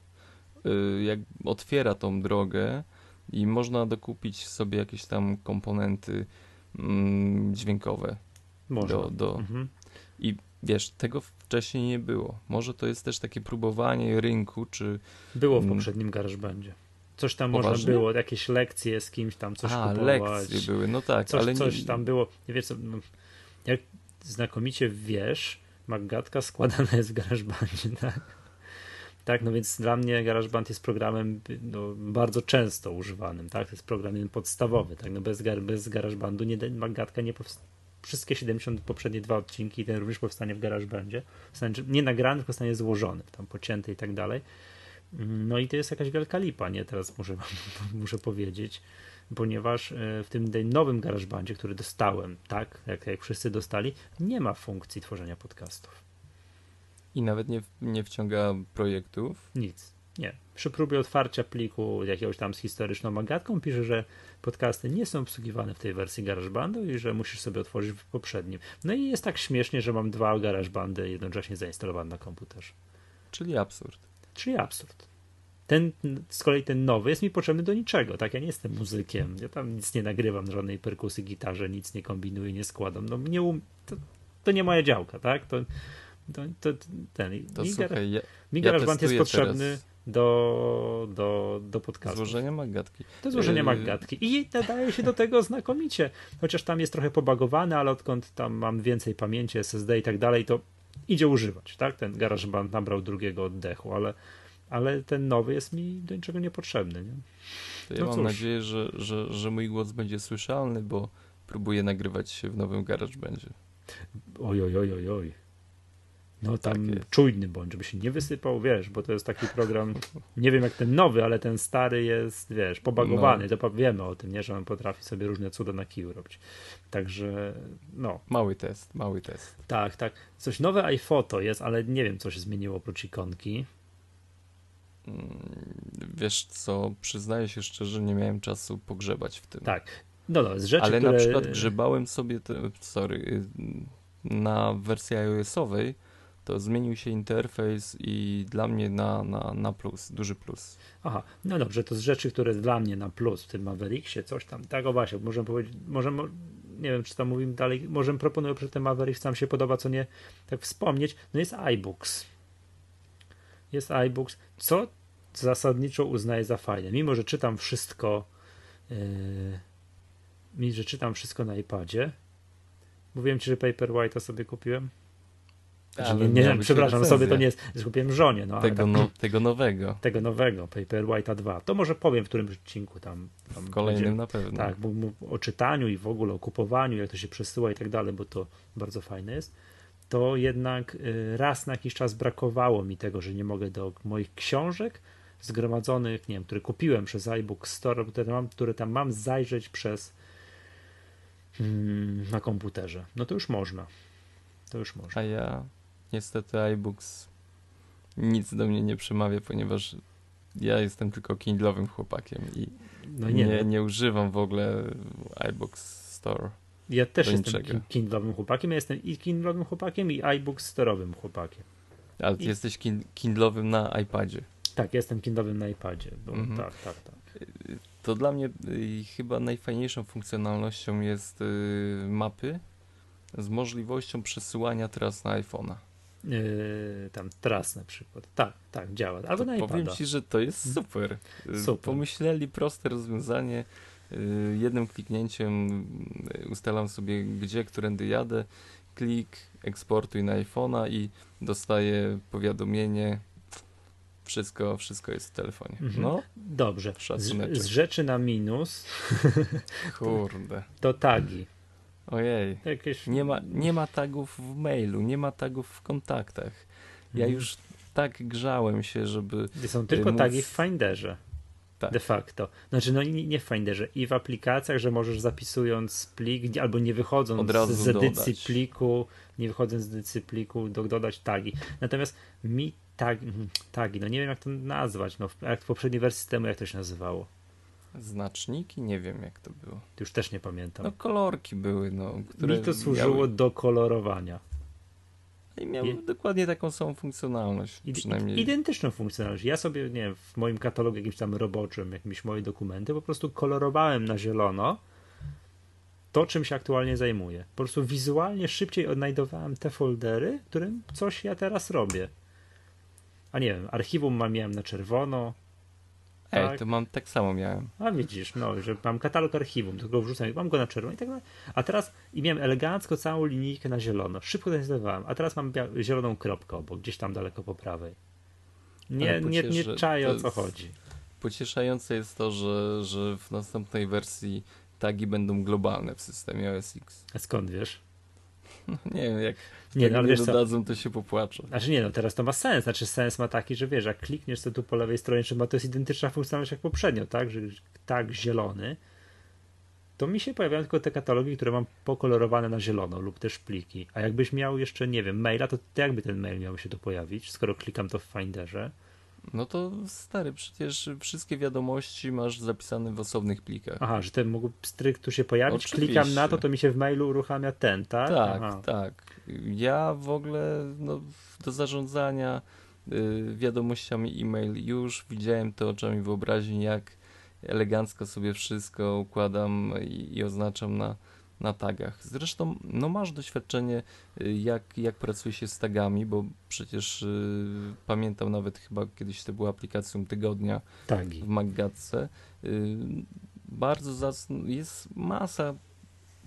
y, jak otwiera tą drogę i można dokupić sobie jakieś tam komponenty mm, dźwiękowe można. do, do, Mhm. I wiesz, tego wcześniej nie było. Może to jest też takie próbowanie rynku, czy. Było w Mm. poprzednim GarageBandzie. Coś tam Poważnie? można było, jakieś lekcje z kimś tam, coś A, kupować. lekcje były, no tak, coś, ale nie. coś tam było. Nie wiesz co, no, jak znakomicie wiesz, Maggatka składana jest w GarageBandzie, tak? Tak, no więc dla mnie GarageBand jest programem no, bardzo często używanym, tak? To jest program podstawowy, tak? No bez, bez GarageBandu nie, Maggatka nie powstanie. Wszystkie 70 poprzednie dwa odcinki, ten również powstanie w GarageBandzie. Nie nagrany, tylko zostanie złożony, tam pocięty i tak dalej. No i to jest jakaś wielka lipa, nie? Teraz muszę, muszę powiedzieć, ponieważ e, w tym nowym GarageBandzie, który dostałem, tak, jak, jak wszyscy dostali, nie ma funkcji tworzenia podcastów. I nawet nie, nie wciąga projektów. Nic. Nie. Przy próbie otwarcia pliku jakiegoś tam z historyczną magatką pisze, że podcasty nie są obsługiwane w tej wersji GarageBandu i że musisz sobie otworzyć w poprzednim. No i jest tak śmiesznie, że mam dwa GarageBandy jednocześnie zainstalowane na komputerze. Czyli absurd. Czyli absurd. Ten, z kolei ten nowy jest mi potrzebny do niczego, tak? Ja nie jestem muzykiem, ja tam nic nie nagrywam, żadnej perkusy, gitarze, nic nie kombinuję, nie składam. No nie um... to, to nie moja działka, tak? To, to, to ten. To mi, słuchaj, ja, mi ja GarageBand jest potrzebny teraz do, do, do podcastu. złożenia magatki. Do złożenia Yy. Maggatki. I nadaje się do tego znakomicie. Chociaż tam jest trochę pobagowany, ale odkąd tam mam więcej pamięci, SSD i tak dalej, to idzie używać, tak? Ten GarageBand nabrał drugiego oddechu, ale, ale ten nowy jest mi do niczego niepotrzebny, nie? To ja No mam cóż. nadzieję, że, że, że mój głos będzie słyszalny, bo próbuję nagrywać się w nowym GarageBandzie. Oj, oj, oj, oj, oj. No tam Tak czujny bądź, żeby się nie wysypał, wiesz, bo to jest taki program, nie wiem jak ten nowy, ale ten stary jest, wiesz, pobagowany, No. to wiemy o tym, nie, że on potrafi sobie różne cuda na kiju robić. Także, no, Mały test, mały test. tak, tak. Coś nowe iPhoto jest, ale nie wiem, co się zmieniło oprócz ikonki. Mm, Wiesz co, przyznaję się szczerze, nie miałem czasu pogrzebać w tym. Tak. No, no, z rzeczy, Ale które... na przykład grzebałem sobie, te, sorry, y, na wersji iOS-owej, to zmienił się interfejs i dla mnie na, na, na plus, duży plus. Aha, no dobrze, to z rzeczy, które dla mnie na plus w tym Mavericksie, coś tam, tak o właśnie, możemy powiedzieć, możemy, nie wiem, czy tam mówimy dalej, możemy proponuję, że ten Maverick sam się podoba, co nie, tak wspomnieć, no jest iBooks. Jest iBooks, co zasadniczo uznaję za fajne, mimo, że czytam wszystko, yy, mimo, że czytam wszystko na iPadzie, mówiłem ci, że Paperwhite'a sobie kupiłem? Znaczy, nie, nie, być przepraszam, sobie to nie jest, kupiłem żonie, no Tego, tak, no, tego nowego. tego nowego, Paperwhite'a 2. To może powiem w którymś odcinku tam. tam W kolejnym będzie- na pewno. Tak, bo, bo o czytaniu i w ogóle o kupowaniu, jak to się przesyła i tak dalej, bo to bardzo fajne jest. To jednak y, raz na jakiś czas brakowało mi tego, że nie mogę do moich książek zgromadzonych, nie wiem, które kupiłem przez iBook Store, które tam mam, które tam mam zajrzeć przez mm, na komputerze. No to już można. To już można. A ja niestety iBooks nic do mnie nie przemawia, ponieważ ja jestem tylko Kindle'owym chłopakiem i No nie, nie, nie, no. używam w ogóle iBooks Store. Ja też jestem niczego. kin- Kindle'owym chłopakiem. Ja jestem i Kindle'owym chłopakiem, i iBook Store'owym chłopakiem. Ale ty I- jesteś kin- Kindle'owym na iPadzie. Tak, jestem Kindle'owym na iPadzie. Bo Mhm. Tak, tak, tak. To dla mnie y, chyba najfajniejszą funkcjonalnością jest y, mapy z możliwością przesyłania teraz na iPhone'a. Yy, tam tras na przykład. Tak, tak, działa. Albo To na powiem iPada. ci, że to jest super. Y, Super. Pomyśleli proste rozwiązanie. Y, Jednym kliknięciem y, ustalam sobie, gdzie, którędy jadę. Klik, eksportuj na iPhone'a i dostaję powiadomienie. Wszystko, wszystko jest w telefonie. Mhm. No, Dobrze. Z, z rzeczy na minus kurde. to tagi. Ojej. Jakieś... Nie ma, nie ma tagów w mailu, nie ma tagów w kontaktach. Ja Mhm. już tak grzałem się, żeby. Są tylko móc- tagi w Finderze. Tak. De facto. Znaczy, no nie, nie w Finderze, i w aplikacjach, że możesz zapisując plik, albo nie wychodząc z edycji dodać. pliku, nie wychodząc z edycji pliku, do, dodać tagi. Natomiast mi tag, mhm, tagi, no nie wiem jak to nazwać, no w- jak w poprzedniej wersji systemu, jak to się nazywało. Znaczniki, nie wiem jak to było. Już też nie pamiętam. No kolorki były, no, które mi to służyło miały, do kolorowania. i miały je- dokładnie taką samą funkcjonalność, Id- przynajmniej. Identyczną funkcjonalność. Ja sobie, nie wiem, w moim katalogu jakimś tam roboczym, jakimś moje dokumenty, po prostu kolorowałem na zielono to, czym się aktualnie zajmuję. Po prostu wizualnie szybciej odnajdowałem te foldery, którym coś ja teraz robię. A nie wiem, archiwum mam, miałem na czerwono. Ej, tak. to mam tak samo miałem. A widzisz, no, że mam katalog archiwum, tylko wrzucam, mam go na czerwono i tak dalej. A teraz i miałem elegancko całą linijkę na zielono. Szybko to zdawałem, a teraz mam zieloną kropkę obok, gdzieś tam daleko po prawej. Nie, nie, nie czaję o co chodzi. Pocieszające jest to, że, że w następnej wersji tagi będą globalne w systemie OS X. A skąd wiesz? No, nie wiem, jak Nie, no nie wiesz co, dodadzą, to się popłaczę. znaczy nie no, teraz to ma sens, znaczy sens ma taki, że wiesz, jak klikniesz to tu po lewej stronie, czy ma to jest identyczna funkcjonalność jak poprzednio, tak, że tak zielony, to mi się pojawiają tylko te katalogi, które mam pokolorowane na zielono lub też pliki, a jakbyś miał jeszcze, nie wiem, maila, to to jakby ten mail miał się tu pojawić, skoro klikam to w Finderze? No to stary, przecież wszystkie wiadomości masz zapisane w osobnych plikach. Aha, że ten mógł stryk tu się pojawić, Oczywiście. klikam na to, to mi się w mailu uruchamia ten, tak? Tak, Aha. tak. Ja w ogóle no, do zarządzania y, wiadomościami e-mail już widziałem to oczami wyobraźni, jak elegancko sobie wszystko układam i, i oznaczam na, na tagach. Zresztą no masz doświadczenie, y, jak, jak pracuje się z tagami, bo przecież y, pamiętam nawet chyba kiedyś to była aplikacją tygodnia Tagi. w Maggatce. Y, Bardzo zacn- jest masa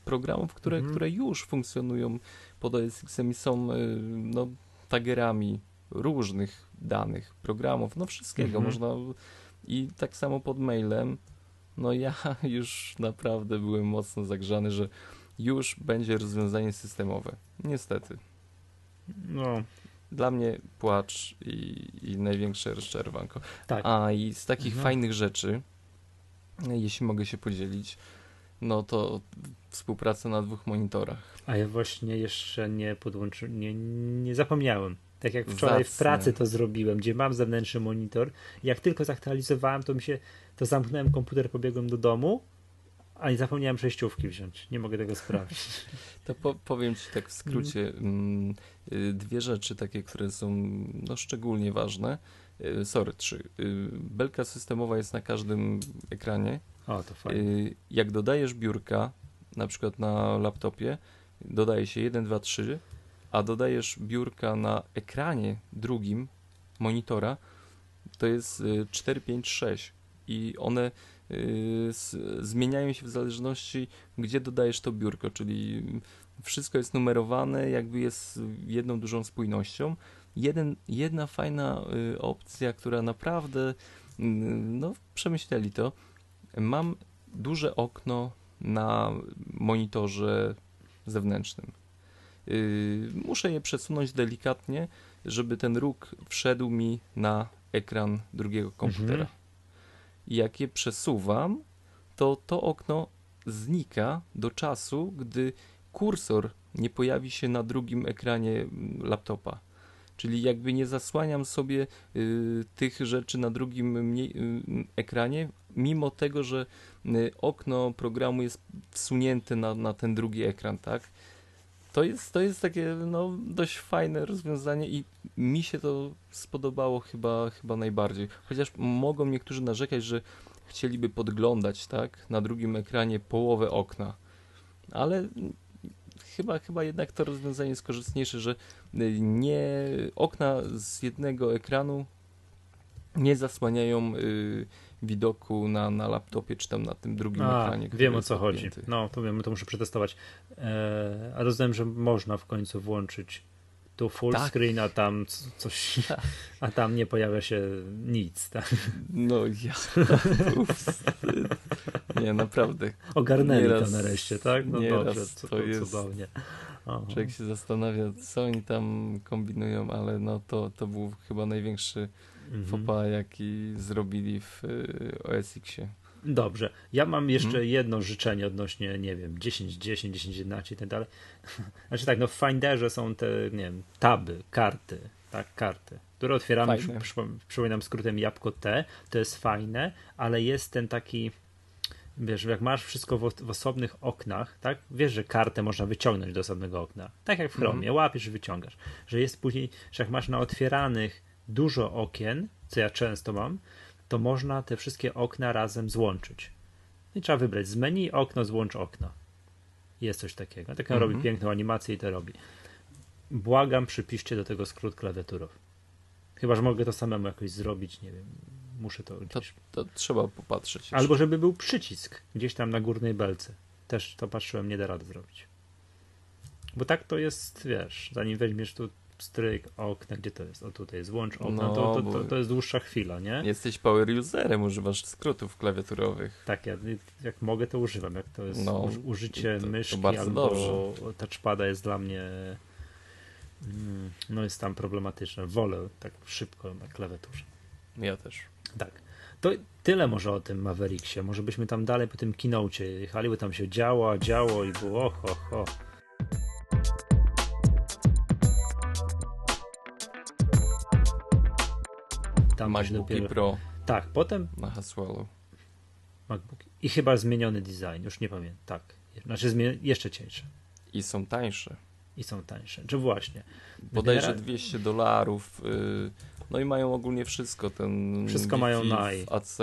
programów, które, Mhm. które już funkcjonują pod OS X-em i są y, no, tagerami różnych danych, programów, no wszystkiego Mhm. można i tak samo pod mailem. No ja już naprawdę byłem mocno zagrzany, że już będzie rozwiązanie systemowe. Niestety. No, Dla mnie płacz i, i największe rozczarowanko. tak. A i z takich Mhm. fajnych rzeczy, jeśli mogę się podzielić, no to współpraca na dwóch monitorach. A ja właśnie jeszcze nie podłączyłem, nie, nie zapomniałem. Tak jak wczoraj w pracy to zrobiłem, gdzie mam zewnętrzny monitor. Jak tylko zaktualizowałem, to mi się, to zamknąłem komputer, pobiegłem do domu, a nie zapomniałem przejściówki wziąć. Nie mogę tego sprawdzić. To po, powiem Ci tak w skrócie Mhm. mm, y, dwie rzeczy takie, które są no, szczególnie ważne. Y, Sorry, trzy. Y, Belka systemowa jest na każdym ekranie. O, to fajnie. Jak dodajesz biurka, na przykład na laptopie, dodaje się 1, 2, 3, a dodajesz biurka na ekranie drugim monitora, to jest y, 4, 5, 6 i one y, zmieniają się w zależności, gdzie dodajesz to biurko, czyli wszystko jest numerowane, jakby jest jedną dużą spójnością. Jeden, jedna fajna y, opcja, która naprawdę y, no, przemyśleli to. Mam duże okno na monitorze zewnętrznym. Yy, muszę je przesunąć delikatnie, żeby ten róg wszedł mi na ekran drugiego komputera. Mhm. Jak je przesuwam, to to okno znika do czasu, gdy kursor nie pojawi się na drugim ekranie mm, laptopa. Czyli jakby nie zasłaniam sobie y, tych rzeczy na drugim mniej, y, ekranie, mimo tego, że y, okno programu jest wsunięte na, na ten drugi ekran, tak? To jest, to jest takie no, dość fajne rozwiązanie i mi się to spodobało chyba, chyba najbardziej. Chociaż mogą niektórzy narzekać, że chcieliby podglądać tak, na drugim ekranie połowę okna. Ale chyba, chyba jednak to rozwiązanie jest korzystniejsze, że nie okna z jednego ekranu nie zasłaniają y, widoku na, na laptopie, czy tam na tym drugim A, ekranie. Wiem o co chodzi. No, to wiem, to muszę przetestować. E, a rozumiem, że można w końcu włączyć tu full tak. screen, a tam coś, a tam nie pojawia się nic. Tak? No ja. nie, naprawdę. Ogarnęli nieraz, to nareszcie, tak? No dobrze, to, to jest, cudownie. Aha. Człowiek się zastanawia, co oni tam kombinują, ale no to, to był chyba największy mhm. fopa, jaki zrobili w y, OS Xie. Dobrze. Ja mam jeszcze hmm. jedno życzenie odnośnie, nie wiem, 10, 10, 10, 11 i tak dalej. Znaczy tak, no w Finderze są te, nie wiem, taby, karty, tak, karty, które otwieramy, przy, przy, przypominam skrótem jabłko T, to jest fajne, ale jest ten taki, wiesz, jak masz wszystko w, w, osobnych oknach, tak, wiesz, że kartę można wyciągnąć do osobnego okna, tak jak w Chromie, hmm. łapiesz i wyciągasz, że jest później, że jak masz na otwieranych dużo okien, co ja często mam, to można te wszystkie okna razem złączyć. I trzeba wybrać z menu okno, złącz okno. Jest coś takiego. Tak robi mhm. piękną animację i to robi. Błagam, przypiszcie do tego skrót klawiaturowy. Chyba, że mogę to samemu jakoś zrobić, nie wiem. Muszę to To, to trzeba popatrzeć. Jeszcze. Albo żeby był przycisk gdzieś tam na górnej belce. Też to patrzyłem, nie da rady zrobić. Bo tak to jest, wiesz, zanim weźmiesz tu stryk, okna, gdzie to jest? O tutaj jest włącz okna, no, to, to, to, to, jest dłuższa chwila, nie? Jesteś power userem, używasz skrótów klawiaturowych. Tak, ja jak mogę to używam, jak to jest no, użycie to, myszki albo dobrze. touchpada jest dla mnie mm, no jest tam problematyczne. Wolę tak szybko na klawiaturze. Ja też. Tak. To tyle może o tym Mavericksie. Może byśmy tam dalej po tym kinocie jechali, bo tam się działo, działo i było och, och, tam MacBooki dopiero... Pro. Tak, potem. Na Haswellu. MacBook. I chyba zmieniony design, już nie pamiętam. Tak. Znaczy jeszcze cieńsze. I są tańsze. I są tańsze. Czy właśnie. Bodajże 200 dolarów. Yy, no i mają ogólnie wszystko. Ten wszystko mają naj. AC,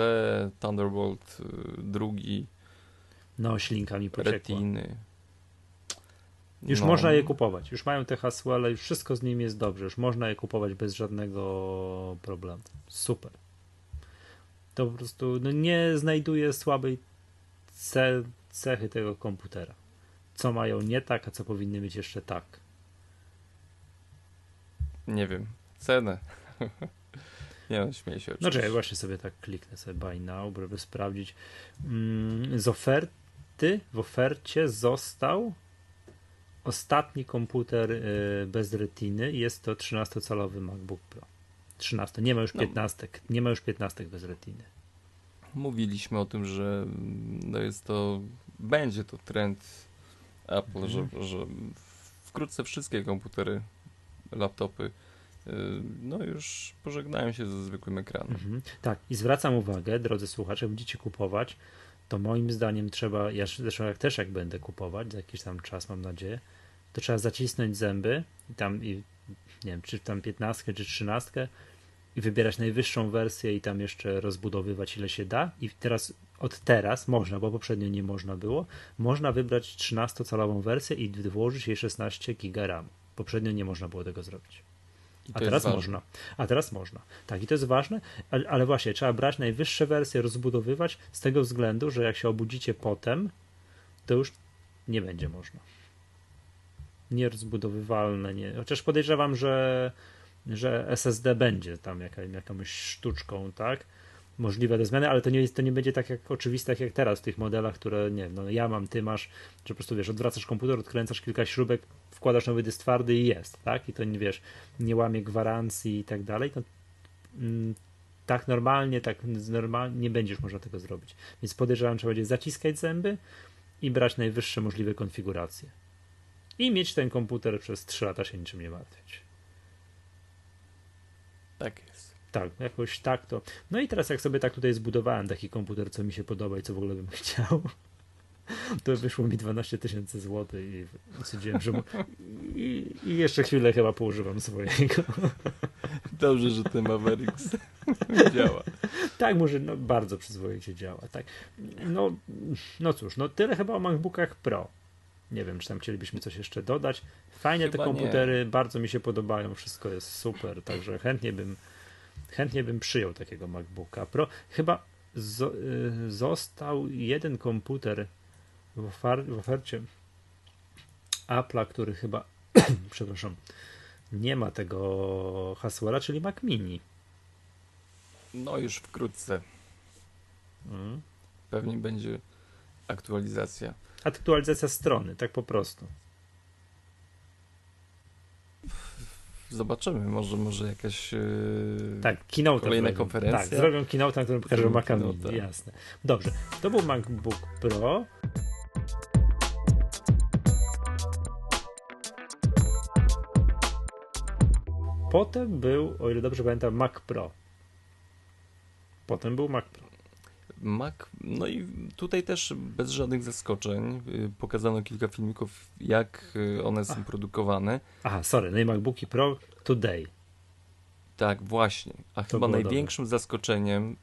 Thunderbolt yy, drugi. No, ślinka mi pociekła. Retiny. Już no. można je kupować. Już mają te hasła, już wszystko z nimi jest dobrze. Już można je kupować bez żadnego problemu. Super. To po prostu no, nie znajduje słabej ce cechy tego komputera. Co mają nie tak, a co powinny mieć jeszcze tak. Nie wiem. Cenę. nie no, śmieję się oczywiście. No ja właśnie sobie tak kliknę sobie buy now, żeby sprawdzić. Mm, z oferty, w ofercie został Ostatni komputer y, bez retiny jest to 13-calowy MacBook Pro. 13, nie ma już 15, no. nie ma już 15 bez retiny. Mówiliśmy o tym, że mm, no jest to, będzie to trend Apple, mhm. że, że wkrótce wszystkie komputery, laptopy y, no już pożegnają się ze zwykłym ekranem. Mhm. Tak, i zwracam uwagę, drodzy słuchacze, będziecie kupować, to moim zdaniem trzeba, ja zresztą jak też jak będę kupować za jakiś tam czas, mam nadzieję, to trzeba zacisnąć zęby i tam, i, nie wiem, czy tam 15 czy 13 i wybierać najwyższą wersję i tam jeszcze rozbudowywać ile się da. I teraz, od teraz można, bo poprzednio nie można było, można wybrać 13-calową wersję i włożyć jej 16 GB RAM. Poprzednio nie można było tego zrobić. A teraz można. A teraz można. Tak, i to jest ważne, ale, ale, właśnie trzeba brać najwyższe wersje, rozbudowywać z tego względu, że jak się obudzicie potem, to już nie będzie można nierozbudowywalne. Nie. Chociaż podejrzewam, że, że SSD będzie tam jaka, jakąś sztuczką, tak? Możliwe do zmiany, ale to nie, jest, to nie będzie tak jak oczywiste jak teraz w tych modelach, które nie no ja mam, ty masz, że po prostu wiesz, odwracasz komputer, odkręcasz kilka śrubek, wkładasz nowy dysk twardy i jest, tak? I to nie wiesz, nie łamie gwarancji i tak dalej. To, mm, tak normalnie, tak normalnie nie będziesz można tego zrobić. Więc podejrzewam, trzeba będzie zaciskać zęby, i brać najwyższe możliwe konfiguracje. I mieć ten komputer przez 3 lata się niczym nie martwić. Tak jest. Tak, jakoś tak to. No i teraz jak sobie tak tutaj zbudowałem taki komputer, co mi się podoba i co w ogóle bym chciał, to wyszło mi 12 tysięcy złotych i stwierdziłem, że... I, I, jeszcze chwilę chyba poużywam swojego. Dobrze, że ten Mavericks działa. Tak, może no, bardzo przyzwoicie działa. Tak. No, no cóż, no tyle chyba o MacBookach Pro. Nie wiem, czy tam chcielibyśmy coś jeszcze dodać. Fajnie Chyba te komputery, nie. bardzo mi się podobają, wszystko jest super, także chętnie bym chętnie bym przyjął takiego MacBooka Pro. Chyba zo, y, został jeden komputer w, w ofercie Apple'a, który chyba przepraszam, nie ma tego hasła, czyli Mac Mini. No już wkrótce. Hmm. Pewnie będzie aktualizacja. Aktualizacja strony, tak po prostu. Zobaczymy, może, może jakaś yy, tak, keynote kolejna konferencja. Tak, zrobią keynote, na którym pokażą Maca Mini, jasne. Dobrze, to był MacBook Pro. Potem był, o ile dobrze pamiętam, Mac Pro. Potem był Mac Pro. Mac, no i tutaj też bez żadnych zaskoczeń y, pokazano kilka filmików, jak y, one są Ach. produkowane. Aha, sorry, no i MacBooki Pro Today. Tak, właśnie. A to chyba największym dobre. zaskoczeniem,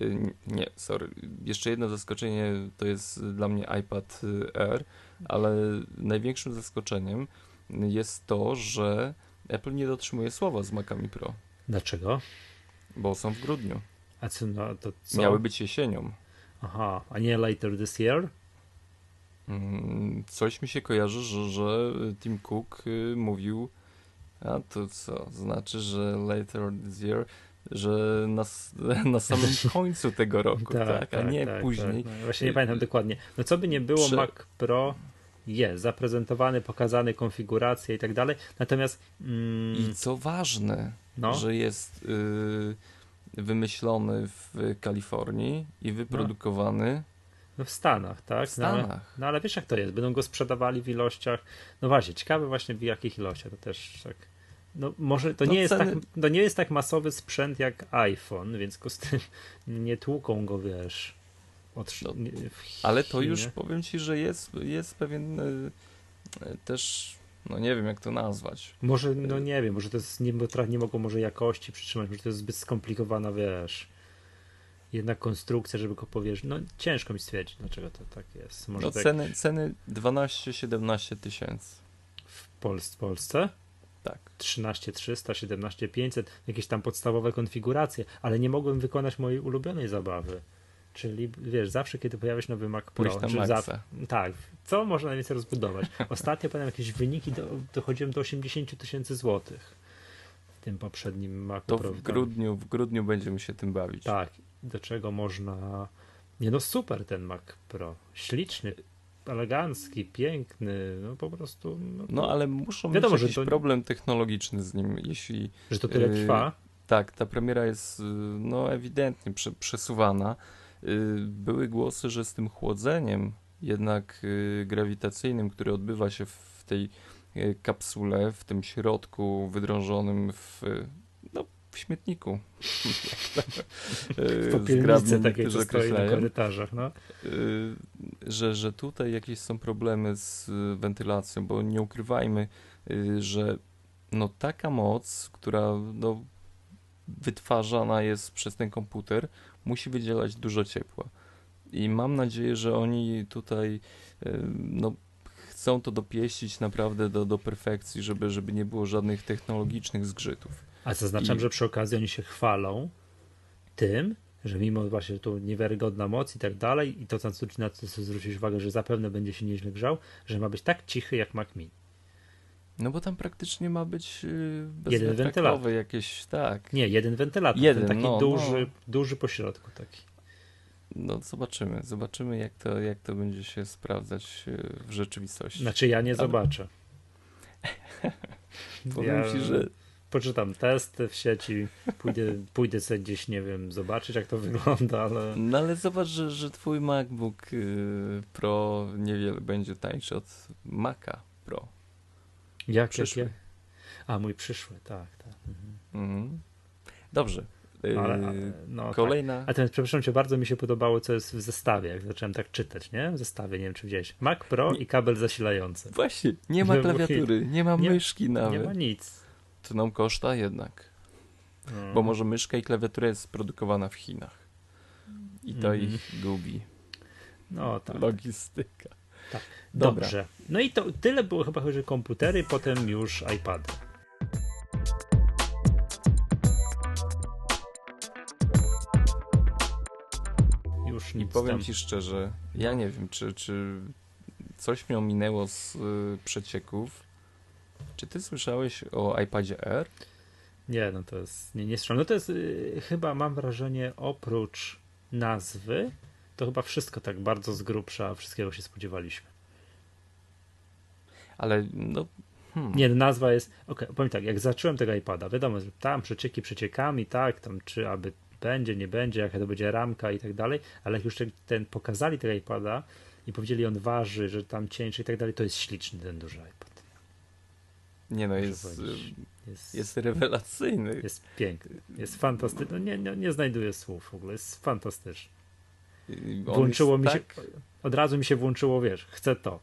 y, nie, sorry, jeszcze jedno zaskoczenie to jest dla mnie iPad Air, ale największym zaskoczeniem jest to, że Apple nie dotrzymuje słowa z Macami Pro. Dlaczego? Bo są w grudniu. A co, no, to co? Miały być jesienią. Aha, a nie later this year? Mm, coś mi się kojarzy, że, że Tim Cook y, mówił, a to co, znaczy, że later this year, że na, na samym końcu tego roku, tak, tak, a nie tak, tak później. Tak. No, właśnie nie pamiętam dokładnie. No co by nie było, Prze... Mac Pro jest zaprezentowany, pokazany, konfiguracja i tak dalej. Natomiast. Mm, I co ważne, no? że jest. Yy, wymyślony w Kalifornii i wyprodukowany. No w Stanach, tak? W Stanach. No, no, ale wiesz jak to jest, będą go sprzedawali w ilościach, no właśnie, ciekawe właśnie w jakich ilościach, to też tak, no może to, no nie, jest tak, to nie jest tak masowy sprzęt jak iPhone, więc go z tym nie tłuką go, wiesz, od, no, ale to już powiem ci, że jest, jest pewien y, też no nie wiem jak to nazwać. Może, no nie wiem, może to jest, nie, nie mogą może jakości przytrzymać, może to jest zbyt skomplikowana, wiesz, jednak konstrukcja, żeby go powiedzieć, no ciężko mi stwierdzić, dlaczego to tak jest. Może no tak... ceny, ceny 12-17 tysięcy. W Polsce? Polsce? Tak. 13 300, 17 500, jakieś tam podstawowe konfiguracje, ale nie mogłem wykonać mojej ulubionej zabawy Czyli wiesz, zawsze kiedy pojawia się nowy Mac Pro, za, tak, co można najwięcej rozbudować? Ostatnio pamiętam jakieś wyniki, do, dochodziłem do 80 tysięcy złotych w tym poprzednim Macu to Pro. W grudniu, w grudniu będziemy się tym bawić. Tak, do czego można. Nie no, super ten Mac Pro. Śliczny, elegancki, piękny, no po prostu. No, no ale muszą wiadomo, mieć jakiś to... problem technologiczny z nim, jeśli. Że to tyle trwa. Yy, tak, ta premiera jest y, no ewidentnie prze, przesuwana. Y, były głosy, że z tym chłodzeniem jednak y, grawitacyjnym, który odbywa się w tej y, kapsule, w tym środku wydrążonym w, no, w śmietniku. w popielnicy takiej, co stoi na korytarzach. No. Że, że tutaj jakieś są problemy z wentylacją, bo nie ukrywajmy, że no taka moc, która no, wytwarzana jest przez ten komputer, musi wydzielać dużo ciepła. I mam nadzieję, że oni tutaj no, chcą to dopieścić naprawdę do, do perfekcji, żeby, żeby nie było żadnych technologicznych zgrzytów. A zaznaczam, I... że przy okazji oni się chwalą tym, że mimo właśnie tu niewiarygodna moc i tak dalej, i to na co chcę zwrócić uwagę, że zapewne będzie się nieźle grzał, że ma być tak cichy jak Mac Mini. No bo tam praktycznie ma być yy, jeden wentylator. jakieś, tak. Nie, jeden wentylator. Jeden, taki no, duży, no. duży pośrodku taki. No zobaczymy, zobaczymy jak to, jak to będzie się sprawdzać y, w rzeczywistości. Znaczy ja nie Ale... zobaczę. Powiem ja... ci, że poczytam testy w sieci, pójdę, pójdę sobie gdzieś, nie wiem, zobaczyć jak to wygląda, ale... No ale zobacz, że, że twój MacBook y, Pro niewiele będzie tańszy od Maca Pro. Jak, Przyszły. jak? A, mój przyszły, tak, tak. Mhm. Mhm. Dobrze. Y, Ale, ale, no, tak. kolejna. A ten, przepraszam cię, bardzo mi się podobało, co jest w zestawie, jak zacząłem tak czytać, nie? W zestawie, nie wiem, czy widziałeś. Mac Pro i kabel zasilający. Właśnie, nie ma Nie, klawiatury, nie ma nie- myszki Nie nawet. ma nic. To nam koszta jednak. No. Bo może myszka i klawiatura jest produkowana w Chinach. I to Mhm. ich gubi. No tak. Logistyka. Tak. Dobra. Dobrze. No i to tyle było chyba o komputery, potem już iPady. Już I powiem tam. ci szczerze, ja nie wiem, czy, czy coś mnie ominęło z y, przecieków. Czy ty słyszałeś o iPadzie Air? Nie, no to jest nie, nie. No to jest y, chyba mam wrażenie oprócz nazwy, to chyba wszystko tak bardzo z grubsza, wszystkiego się spodziewaliśmy. Ale no. Hmm. Nie, nazwa jest. Okej, powiem tak, jak zacząłem tego iPada, wiadomo, że tam przecieki przeciekami, tak, tam czy aby będzie, nie będzie, jaka to będzie ramka i tak dalej, ale jak już ten, ten pokazali tego iPada i powiedzieli, on waży, że tam cieńszy i tak dalej, to jest śliczny ten duży iPad. Nie no, jest, Jest, jest rewelacyjny. jest piękny, jest fantastyczny. No nie, nie, nie znajduję słów w ogóle, jest fantastyczny. On Włączyło mi się, tak, od razu mi się włączyło, wiesz, chcę to.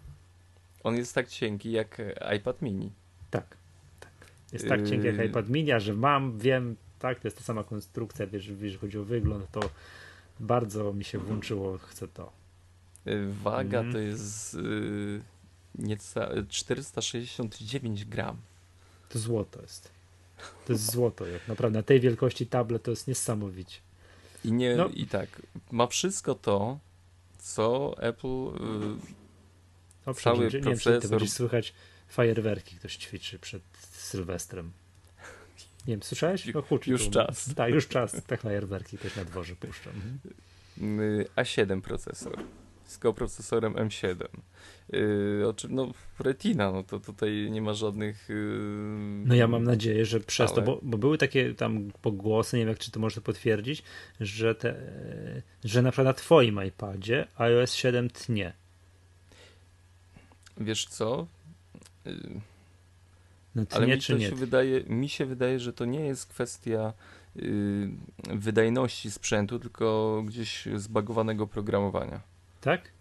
On jest tak cienki jak e, iPad mini. Tak, tak. Jest tak cienki jak Yy. iPad mini, a że mam, wiem, tak, to jest ta sama konstrukcja, wiesz, jeżeli chodzi o wygląd, to bardzo mi się włączyło, chcę to. Y, Waga Mhm. to jest y, nieca 469 gram. To złoto jest. To jest złoto, jak naprawdę. Na tej wielkości tablet to jest niesamowicie. I nie, No. i tak, ma wszystko to, co Apple y, O, Cały nie wiem, czy ty procesor- będziesz słychać fajerwerki, ktoś ćwiczy przed Sylwestrem. Nie wiem, słyszałeś? Ju- No, huczy już tu. czas. Tak, już czas. Te fajerwerki ktoś na dworze puszcza. Mhm. y, A7 procesor z koprocesorem M7. Y, o czym, no, Retina, no to tutaj nie ma żadnych. y, No ja mam nadzieję, że przez to, Ale- bo, bo były takie tam pogłosy, nie wiem, czy to może potwierdzić, że, te, że na przykład na twoim iPadzie iOS 7 tnie. Wiesz co? Y, No Ale tnie mi, czy to nie? się wydaje, mi się wydaje, że to nie jest kwestia y, wydajności sprzętu, tylko gdzieś zbagowanego programowania. Tak?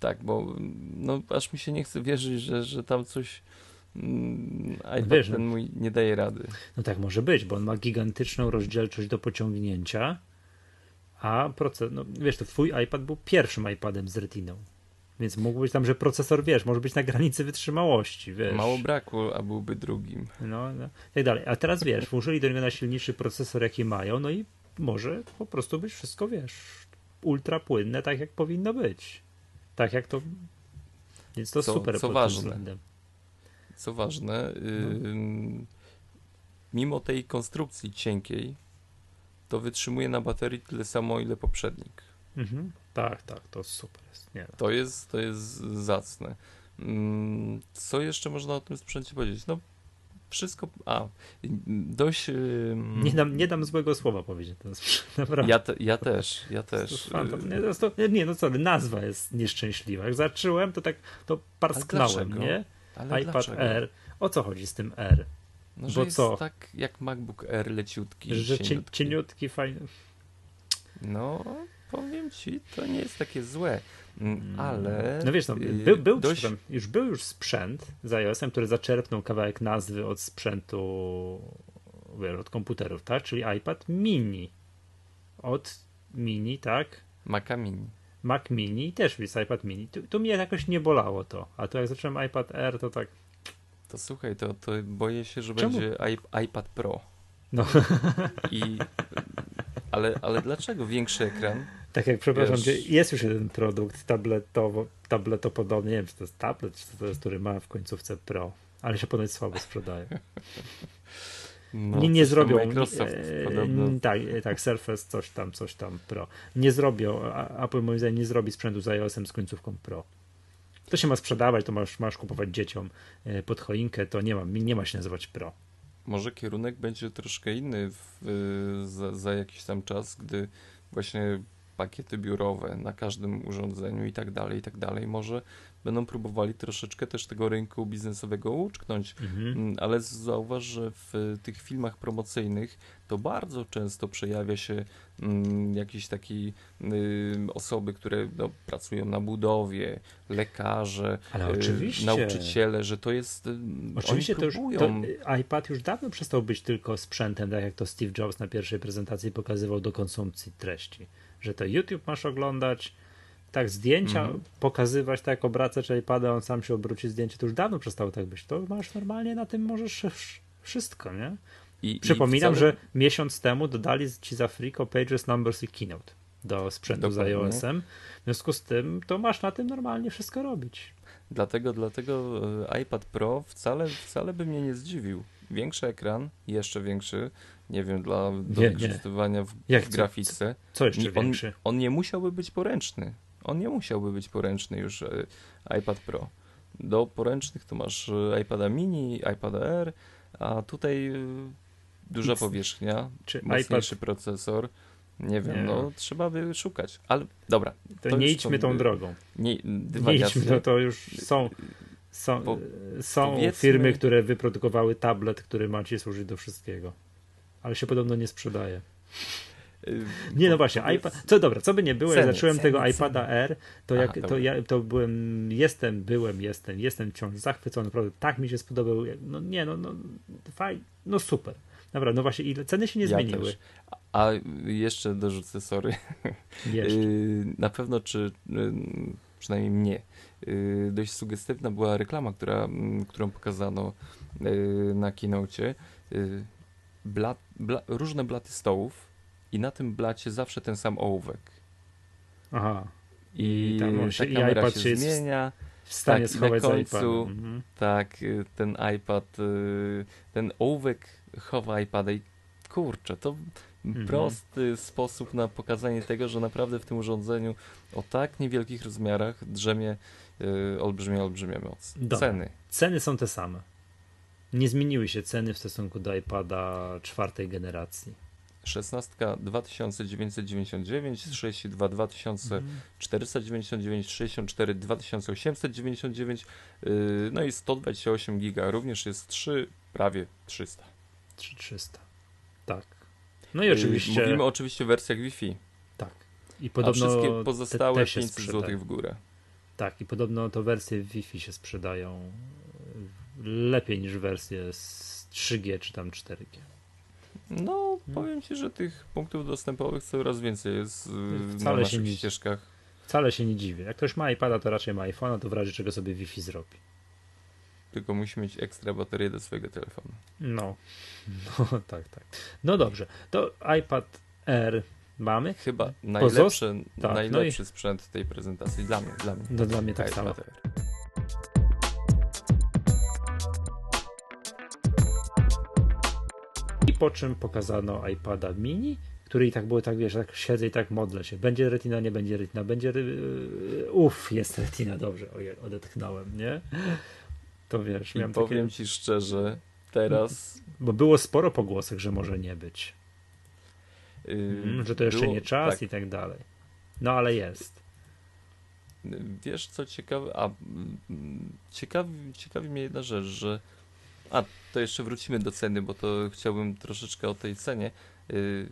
Tak, bo no, aż mi się nie chce wierzyć, że, że tam coś mm, iPad wiesz, ten no- mój nie daje rady. No tak może być, bo on ma gigantyczną rozdzielczość do pociągnięcia, a proces, no wiesz, to twój iPad był pierwszym iPadem z retiną. Więc mógł być tam, że procesor, wiesz, może być na granicy wytrzymałości, wiesz. Mało brakło, a byłby drugim. No, no, tak dalej. A teraz wiesz, włożyli do niego najsilniejszy procesor, jaki mają, no i może po prostu być wszystko, wiesz, ultra płynne, tak jak powinno być. Tak jak to. Więc to Co- super co pod ważne. względem. Co ważne, y, No. mimo tej konstrukcji cienkiej, to wytrzymuje na baterii tyle samo, ile poprzednik. Mhm. Tak, tak, to super jest. Nie. To jest, to jest zacne. Mm, Co jeszcze można o tym sprzęcie powiedzieć? No, wszystko. A, dość. nie, dam, nie dam złego słowa powiedzieć. To naprawdę. Ja, te, ja też, ja też. y, nie, to to, nie, no co, nazwa jest nieszczęśliwa. Jak zacząłem, to tak to parsknąłem, nie? Ale iPad dlaczego? R. O co chodzi z tym R? No, bo jest co? tak jak MacBook Air leciutki. Że cie, cieniutki. cieniutki, fajny. No, powiem ci, to nie jest takie złe. Mm, Ale. No wiesz, no, y, był, był dość, tam, już był już sprzęt z iOS-em, który zaczerpnął kawałek nazwy od sprzętu, od komputerów, tak? Czyli iPad mini. Od mini, tak? Maca Mini. Mac mini też jest iPad mini. Tu, tu mnie jakoś nie bolało to. A to jak zacząłem iPad R, to tak. To słuchaj, to, to boję się, że Czemu? będzie iP- iPad Pro. No. I. Ale, ale dlaczego większy ekran? Tak jak, przepraszam, Wiesz- jest już jeden produkt tabletowo, tabletopodobny, nie wiem, czy to jest tablet, czy to jest, który ma w końcówce Pro, ale się ponoć słabo sprzedaje. No, nie, nie zrobią. Microsoft e, podobno. Tak, e, tak, Surface, coś tam, coś tam Pro. Nie zrobią, Apple moim zdaniem nie zrobi sprzętu z iOS-em z końcówką Pro. To się ma sprzedawać, to masz, masz kupować dzieciom e, pod choinkę, to nie ma, nie ma się nazywać Pro. Może kierunek będzie troszkę inny w, za, za jakiś tam czas, gdy właśnie pakiety biurowe na każdym urządzeniu i tak dalej, i tak dalej, może będą próbowali troszeczkę też tego rynku biznesowego uczknąć, Mhm. Mm, ale zauważ, że w tych filmach promocyjnych to bardzo często przejawia się mm, jakieś takie y, osoby, które no, pracują na budowie, lekarze, y, nauczyciele, że to jest. y, Oczywiście to już to, y, iPad już dawno przestał być tylko sprzętem, tak jak to Steve Jobs na pierwszej prezentacji pokazywał do konsumpcji treści. Że to YouTube masz oglądać, tak zdjęcia Mhm. pokazywać, tak obracać iPada, on sam się obróci zdjęcie, to już dawno przestało tak być. To masz normalnie na tym możesz wsz- wszystko, nie? I, i Przypominam, wcale- że miesiąc temu dodali ci za friko Pages, Numbers i Keynote do sprzętu z Dokładnie. iOS-em. W związku z tym to masz na tym normalnie wszystko robić. Dlatego, dlatego e, iPad Pro wcale, wcale by mnie nie zdziwił. Większy ekran, jeszcze większy, nie wiem, dla do Nie, nie. wykorzystywania w, w co- grafice. Co jeszcze Nie, on, większy? on nie musiałby być poręczny. On nie musiałby być poręczny już e, iPad Pro. Do poręcznych to masz e, iPada mini, iPada Air, a tutaj e, duża Nic. powierzchnia, Czy mocniejszy iPad procesor. Nie wiem, Nie. no trzeba by szukać. Ale dobra, To, To nie idźmy tą drogą. nie, Nie idźmy, to, to już są, są, Po- są powiedzmy- firmy, które wyprodukowały tablet, który ma ci służyć do wszystkiego. Ale się podobno nie sprzedaje. Y, Nie, no właśnie, iPad, co dobra, co by nie było, Ceny, jak zacząłem ceny, tego ceny. iPada R, to Aha, jak to ja to byłem, jestem, byłem, jestem, jestem wciąż zachwycony, naprawdę tak mi się spodobał, no nie, no, no fajnie, no super. Dobra, no właśnie, ile ceny się nie Ja zmieniły. też. A jeszcze dorzucę, sorry. Jeszcze. Yy, na pewno, czy yy, przynajmniej mnie, yy, dość sugestywna była reklama, która, mm, którą pokazano na blat, bla, różne blaty stołów i na tym blacie zawsze ten sam ołówek. Aha, I, I tam on ta się- i kamera iPad się, się zmienia. w stanie Tak, na końcu-. Mhm. Tak, y, ten iPad, y, ten ołówek chowa iPada i kurczę, to Mhm. prosty sposób na pokazanie tego, że naprawdę w tym urządzeniu o tak niewielkich rozmiarach drzemie olbrzymia, olbrzymia moc. Dobra. Ceny. Ceny są te same. Nie zmieniły się ceny w stosunku do iPada czwartej generacji. 16 2999, 32 2499, 64 2899, y, no i 128 giga, również jest 3, prawie 300. 3300. Tak. No i Y, oczywiście. Mówimy oczywiście o wersjach Wi-Fi, Tak. I a podobno wszystkie te- pozostałe te się 500 sprzedają. zł w górę. Tak, i podobno to wersje Wi-Fi się sprzedają y, lepiej niż wersje z 3G czy tam 4G. No, powiem Ci, że tych punktów dostępowych coraz więcej jest y, Wcale na się naszych nie- ścieżkach. Wcale się nie dziwię. Jak ktoś ma iPada, to raczej ma iPhone'a, to w razie czego sobie Wi-Fi zrobi. Tylko musi mieć ekstra baterię do swojego telefonu. No. no tak, tak. No dobrze, to iPad Air mamy. Chyba Pozost- najlepszy, tak, najlepszy sprzęt tej prezentacji dla mnie. Dla mnie. No dla mnie tak samo. Po czym pokazano iPada mini, który i tak było tak, wiesz, tak siedzę i tak modlę się. Będzie retina, nie będzie retina, będzie... Yy, uff, jest retina, dobrze, ojej, odetchnąłem, nie? To wiesz, I miałem powiem takie... Ci szczerze, teraz Bo było sporo pogłosek, że może nie być. yy, Mm, że to jeszcze było- nie czas tak, i tak dalej. No ale jest. Wiesz co ciekawe, a mm, ciekawi, ciekawi mnie jedna rzecz, że a to jeszcze wrócimy do ceny, bo to chciałbym troszeczkę o tej cenie. Y,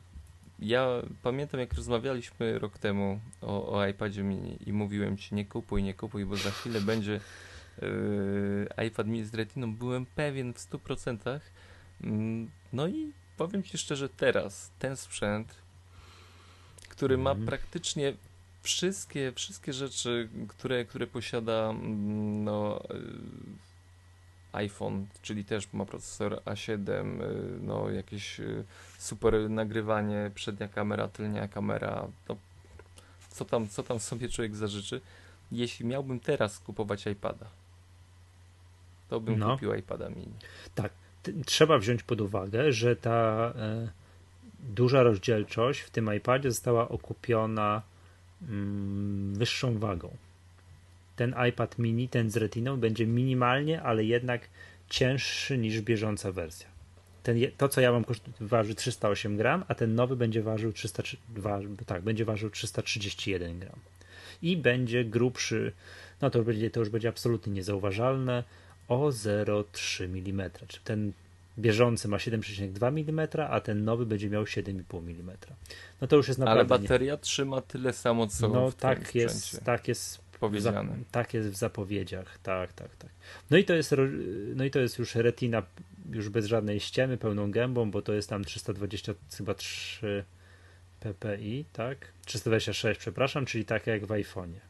Ja pamiętam jak rozmawialiśmy rok temu o, o iPadzie mini i mówiłem ci nie kupuj, nie kupuj, bo za chwilę będzie y, iPad mini z retiną. Byłem pewien w 100%. Mm, No i powiem ci szczerze teraz, ten sprzęt, który ma Mhm. praktycznie wszystkie, wszystkie rzeczy, które, które posiada mm, no, y, iPhone, czyli też ma procesor A7, y, no jakieś y, super nagrywanie, przednia kamera, tylnia kamera, no, co tam, co tam sobie człowiek zażyczy. Jeśli miałbym teraz kupować iPada, to bym No. kupił iPada mini. T- Trzeba wziąć pod uwagę, że ta e, duża rozdzielczość w tym iPadzie została okupiona mm, wyższą wagą. Ten iPad mini, ten z retiną, będzie minimalnie, ale jednak cięższy niż bieżąca wersja. ten, to, co ja mam, waży 308 gram, a ten nowy będzie ważył 300, tak, będzie ważył 331 gram. I będzie grubszy, no to już będzie, to już będzie absolutnie niezauważalne, o 0,3 mm. Czyli ten bieżący ma 7,2 mm, a ten nowy będzie miał 7,5 mm. No to już jest naprawdę. Ale bateria nie... trzyma tyle samo, co no, w tak jest, tak jest powiedziane. Tak jest w zapowiedziach, tak, tak, tak. No i to jest, no i to jest już retina już bez żadnej ściemy, pełną gębą, bo to jest tam 320 chyba 3 ppi, tak? 326, przepraszam, czyli tak jak w iPhone'ie.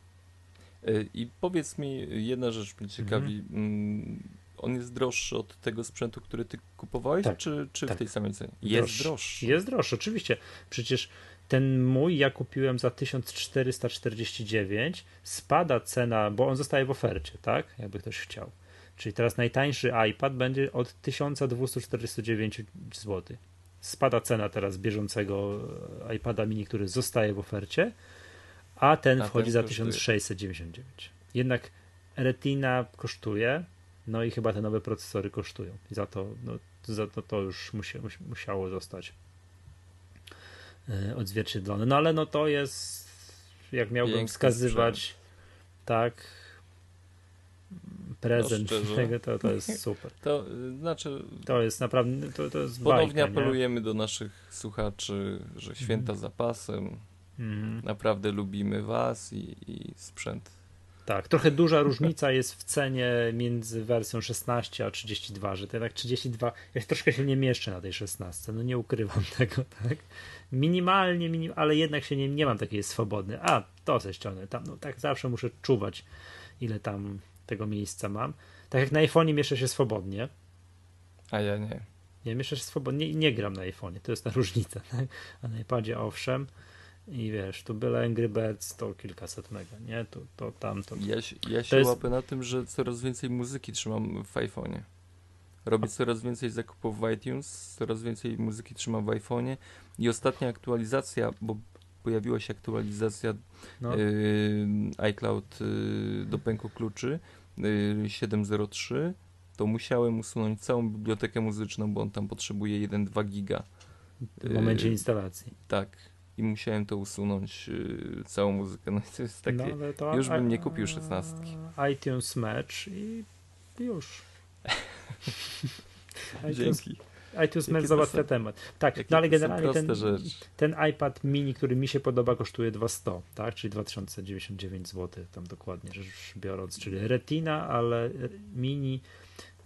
Y, I powiedz mi, jedna rzecz mnie ciekawi. Mhm. On jest droższy od tego sprzętu, który ty kupowałeś, tak, czy, czy tak. w tej samej cenie? Jest droższy. droższy. Jest droższy, oczywiście. Przecież ten mój ja kupiłem za 1449, spada cena, bo on zostaje w ofercie, tak? Jakby ktoś chciał. Czyli teraz najtańszy iPad będzie od 1249 zł. Spada cena teraz bieżącego iPada mini, który zostaje w ofercie, a ten a wchodzi ten za 1699. Jednak Retina kosztuje, no i chyba te nowe procesory kosztują. I za to, no, za to, to już musi, musiało zostać E, odzwierciedlone. No ale no to jest, jak miałbym Piękny wskazywać, sprzęt. tak, prezent no tego, to, to jest super. To znaczy. To jest naprawdę. To, to jest ponownie bajka, apelujemy do naszych słuchaczy, że święta mm. zapasem. Mm. Naprawdę lubimy Was i, i sprzęt tak, trochę duża różnica jest w cenie między wersją 16 a 32, że jednak 32, ja troszkę się nie mieszczę na tej 16, no nie ukrywam tego, tak? Minimalnie, minim, ale jednak się nie, nie mam takiej swobodny. A, to ze ściągnę tam, no tak zawsze muszę czuwać, ile tam tego miejsca mam. Tak jak na iPhone'ie mieszczę się swobodnie. A ja nie. Nie mieszczę się swobodnie i nie gram na iPhone'ie, to jest ta różnica, tak? A na iPadzie owszem. I wiesz, tu byle Angry Birds to kilkaset mega, nie? To, to tam, to... Ja, ja się jest... łapię na tym, że coraz więcej muzyki trzymam w iPhone'ie. Robię coraz więcej zakupów w iTunes, coraz więcej muzyki trzymam w iPhone'ie i ostatnia aktualizacja, bo pojawiła się aktualizacja no. y, iCloud y, do pęku kluczy y, 703, to musiałem usunąć całą bibliotekę muzyczną, bo on tam potrzebuje 1-2 giga. W momencie instalacji. Tak i musiałem to usunąć yy, całą muzykę. No to jest takie, no, to już bym nie kupił szesnastki. iTunes Match i już. Dzięki. iTunes Match załatwia temat. Tak, no ale generalnie ten, ten iPad mini, który mi się podoba, kosztuje 200, tak? Czyli 2099 zł, tam dokładnie rzecz biorąc, czyli Retina, ale mini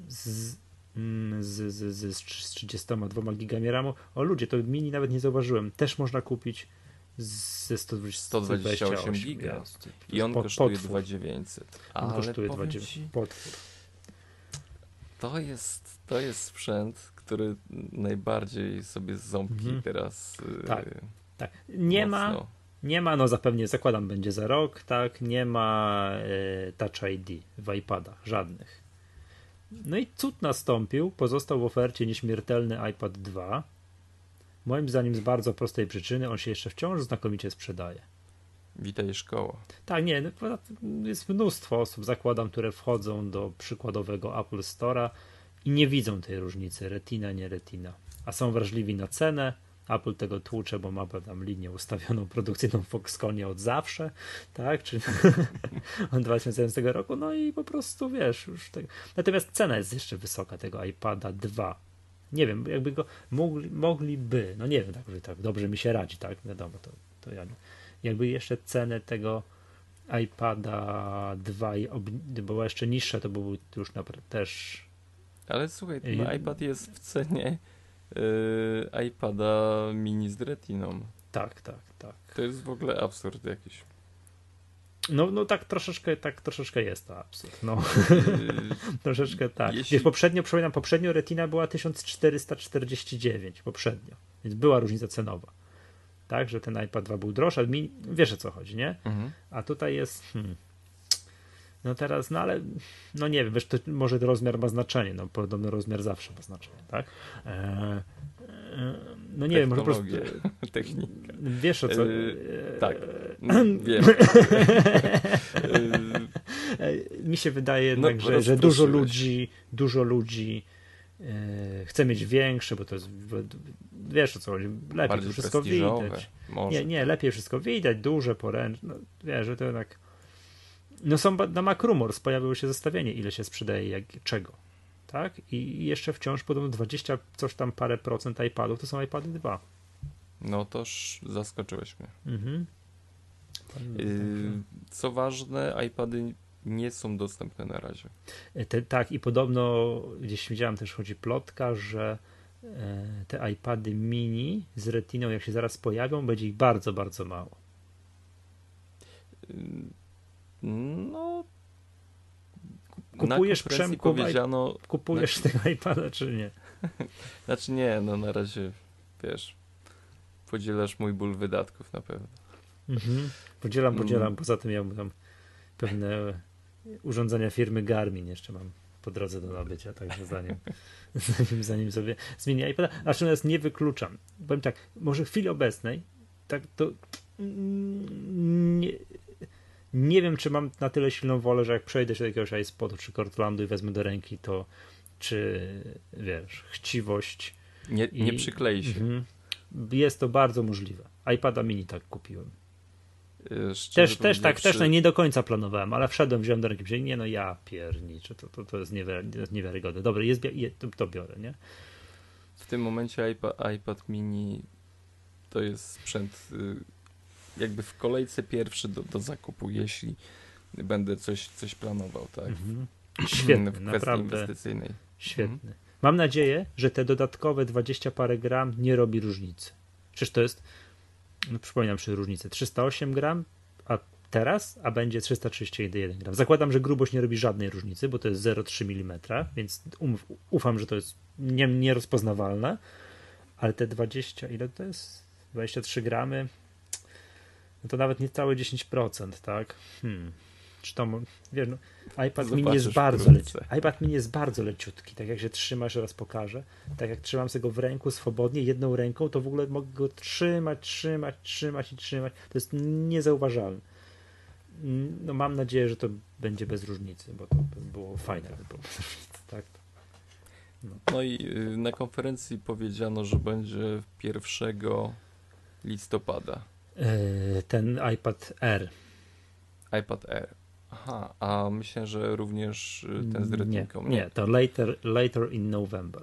z Mm, z, z, z, z 32 gigami RAMu. O ludzie, to mini nawet nie zauważyłem. Też można kupić ze 120, 128 giga. I on pod, kosztuje 2900. On kosztuje 2900. Potwór. To jest, to jest sprzęt, który najbardziej sobie ząbki mhm. teraz. Tak, yy, tak. Nie mocno. ma. Nie ma, no zapewne zakładam, będzie za rok, tak? Nie ma y, Touch ID w iPadach, żadnych. No i cud nastąpił, pozostał w ofercie nieśmiertelny iPad 2. Moim zdaniem z bardzo prostej przyczyny, on się jeszcze wciąż znakomicie sprzedaje. Witaj szkoła. Tak, nie, no, jest mnóstwo osób, zakładam, które wchodzą do przykładowego Apple Store'a i nie widzą tej różnicy, retina, nie retina, a są wrażliwi na cenę, Apple tego tłucze, bo ma tam linię ustawioną produkcyjną w Foxconnie od zawsze, tak, czy od 2011 roku, no i po prostu wiesz, już tego. Natomiast cena jest jeszcze wysoka tego iPada 2. Nie wiem, jakby go mogli, mogliby, no nie wiem, tak, że tak dobrze mi się radzi, tak, wiadomo, to, to ja nie. Jakby jeszcze cenę tego iPada 2 była jeszcze niższa, to byłby już naprawdę też. Ale słuchaj, ten iPad jest w cenie yy, iPada mini z retiną. Tak, tak, tak. To jest w ogóle absurd jakiś. No, no tak troszeczkę, tak troszeczkę jest to absurd. No. Yy, troszeczkę tak. Jeśli... Wiesz, poprzednio, przypominam, poprzednio Retina była 1449, poprzednio, więc była różnica cenowa. Tak, że ten iPad 2 był droższy, ale mi, wiesz o co chodzi, nie? Mhm. A tutaj jest, hmm, no teraz, no ale, no nie wiem, wiesz, to może rozmiar ma znaczenie, no podobno rozmiar zawsze ma znaczenie, tak? E, e, no nie wiem, może po prostu... Technika. Wiesz o co... E, tak, wiem. Mi się wydaje no, jednak, no, że, że dużo ludzi, dużo ludzi Yy, chcę mieć większe, bo to jest, wiesz o co chodzi, lepiej Bardziej to wszystko widać. Może. Nie, nie, lepiej wszystko widać, duże, poręczne, no, wiesz, że to jednak no są na Macrumors pojawiło się zestawienie, ile się sprzedaje jak, czego, tak? I jeszcze wciąż podobno 20 coś tam parę procent iPadów to są iPady 2. No toż zaskoczyłeś mnie. Mhm. Yy, co ważne, iPady nie są dostępne na razie. E, te, tak, i podobno gdzieś widziałem też chodzi plotka, że e, te iPady mini z retiną, jak się zaraz pojawią, będzie ich bardzo, bardzo mało. No. Kupujesz Przemku, powiedziano, kupujesz znaczy, tego iPada, czy nie? Znaczy nie, no na razie wiesz, podzielasz mój ból wydatków na pewno. Mhm. Podzielam, podzielam. Mm. Poza tym ja mam pewne urządzenia firmy Garmin jeszcze mam po drodze do nabycia, także zanim, zanim, zanim sobie zmienię iPada. Natomiast nie wykluczam. Powiem tak, może w chwili obecnej tak to nie, nie wiem, czy mam na tyle silną wolę, że jak przejdę się do jakiegoś iSpotu czy Cortlandu i wezmę do ręki, to czy wiesz, chciwość. Nie, nie i, przyklei się. Mm, jest to bardzo możliwe. iPada mini tak kupiłem. Też, też tak, też no, nie do końca planowałem, ale wszedłem, wziąłem do ręki, nie no ja pierniczę, to, to, to jest niewiarygodne. Dobra, jest, to, biorę, nie? W tym momencie iPad, iPad mini to jest sprzęt y, jakby w kolejce pierwszy do, do zakupu, jeśli będę coś, coś planował, tak? Mhm. Świetny, w naprawdę. inwestycyjnej. Świetny. Mhm. Mam nadzieję, że te dodatkowe 20 parę gram nie robi różnicy. Przecież to jest no przypominam sobie różnicę, 308 gram, a teraz, a będzie 331 gram. Zakładam, że grubość nie robi żadnej różnicy, bo to jest 0,3 mm, więc um, ufam, że to jest nie, nierozpoznawalne, ale te 20, ile to jest? 23 gramy, no to nawet nie całe 10%, tak? Hmm czy to, wiesz, no, iPad mini jest bardzo leci, iPad mini jest bardzo leciutki, tak jak się trzymasz, raz pokażę, tak jak trzymam sobie go w ręku swobodnie, jedną ręką, to w ogóle mogę go trzymać, trzymać, trzymać i trzymać, to jest niezauważalne. No mam nadzieję, że to będzie bez różnicy, bo to by było fajne, by było bez różnicy, tak? No. no i y, na konferencji powiedziano, że będzie 1 listopada. E, ten iPad R. iPad R. Aha, a myślę, że również y, ten z retinką. Nie, nie, to later, later in November.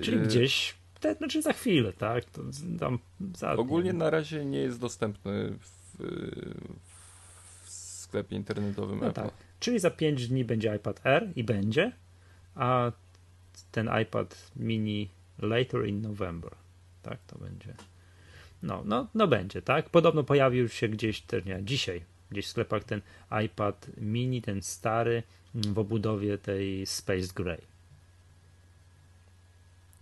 Czyli y gdzieś, te, znaczy za chwilę, tak? To tam za Ogólnie na razie nie jest dostępny w, w sklepie internetowym no Apple. Tak. Czyli za 5 dni będzie iPad R i będzie, a ten iPad mini later in November. Tak, to będzie. No, no, no będzie, tak? Podobno pojawił się gdzieś też nie, dzisiaj gdzieś w sklepach ten iPad mini, ten stary mm, w obudowie tej Space Gray.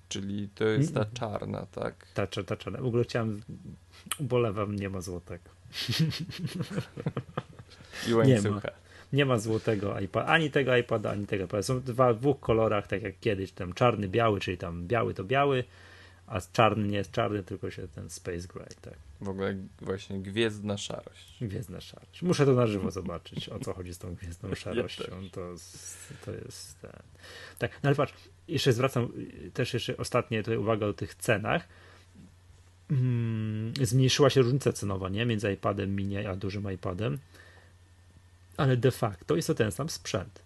Czyli to jest ta czarna, tak? Ta, ta czarna. W ogóle chciałem, ubolewam, nie ma złotego. I łańcucha. Nie ma, nie ma złotego iPada, ani tego iPada, ani tego iPada. Są dwa, w dwóch kolorach, tak jak kiedyś, tam czarny, biały, czyli tam biały to biały, a czarny nie jest czarny, tylko się ten Space Gray, tak. W ogóle właśnie gwiezdna szarość. Gwiezdna szarość. Muszę to na żywo zobaczyć, o co chodzi z tą gwiezdną szarością. to, to jest ten. Tak, no ale patrz, jeszcze zwracam też jeszcze ostatnie tutaj uwagę o tych cenach. Hmm, zmniejszyła się różnica cenowa, nie? Między iPadem mini a dużym iPadem. Ale de facto jest to ten sam sprzęt.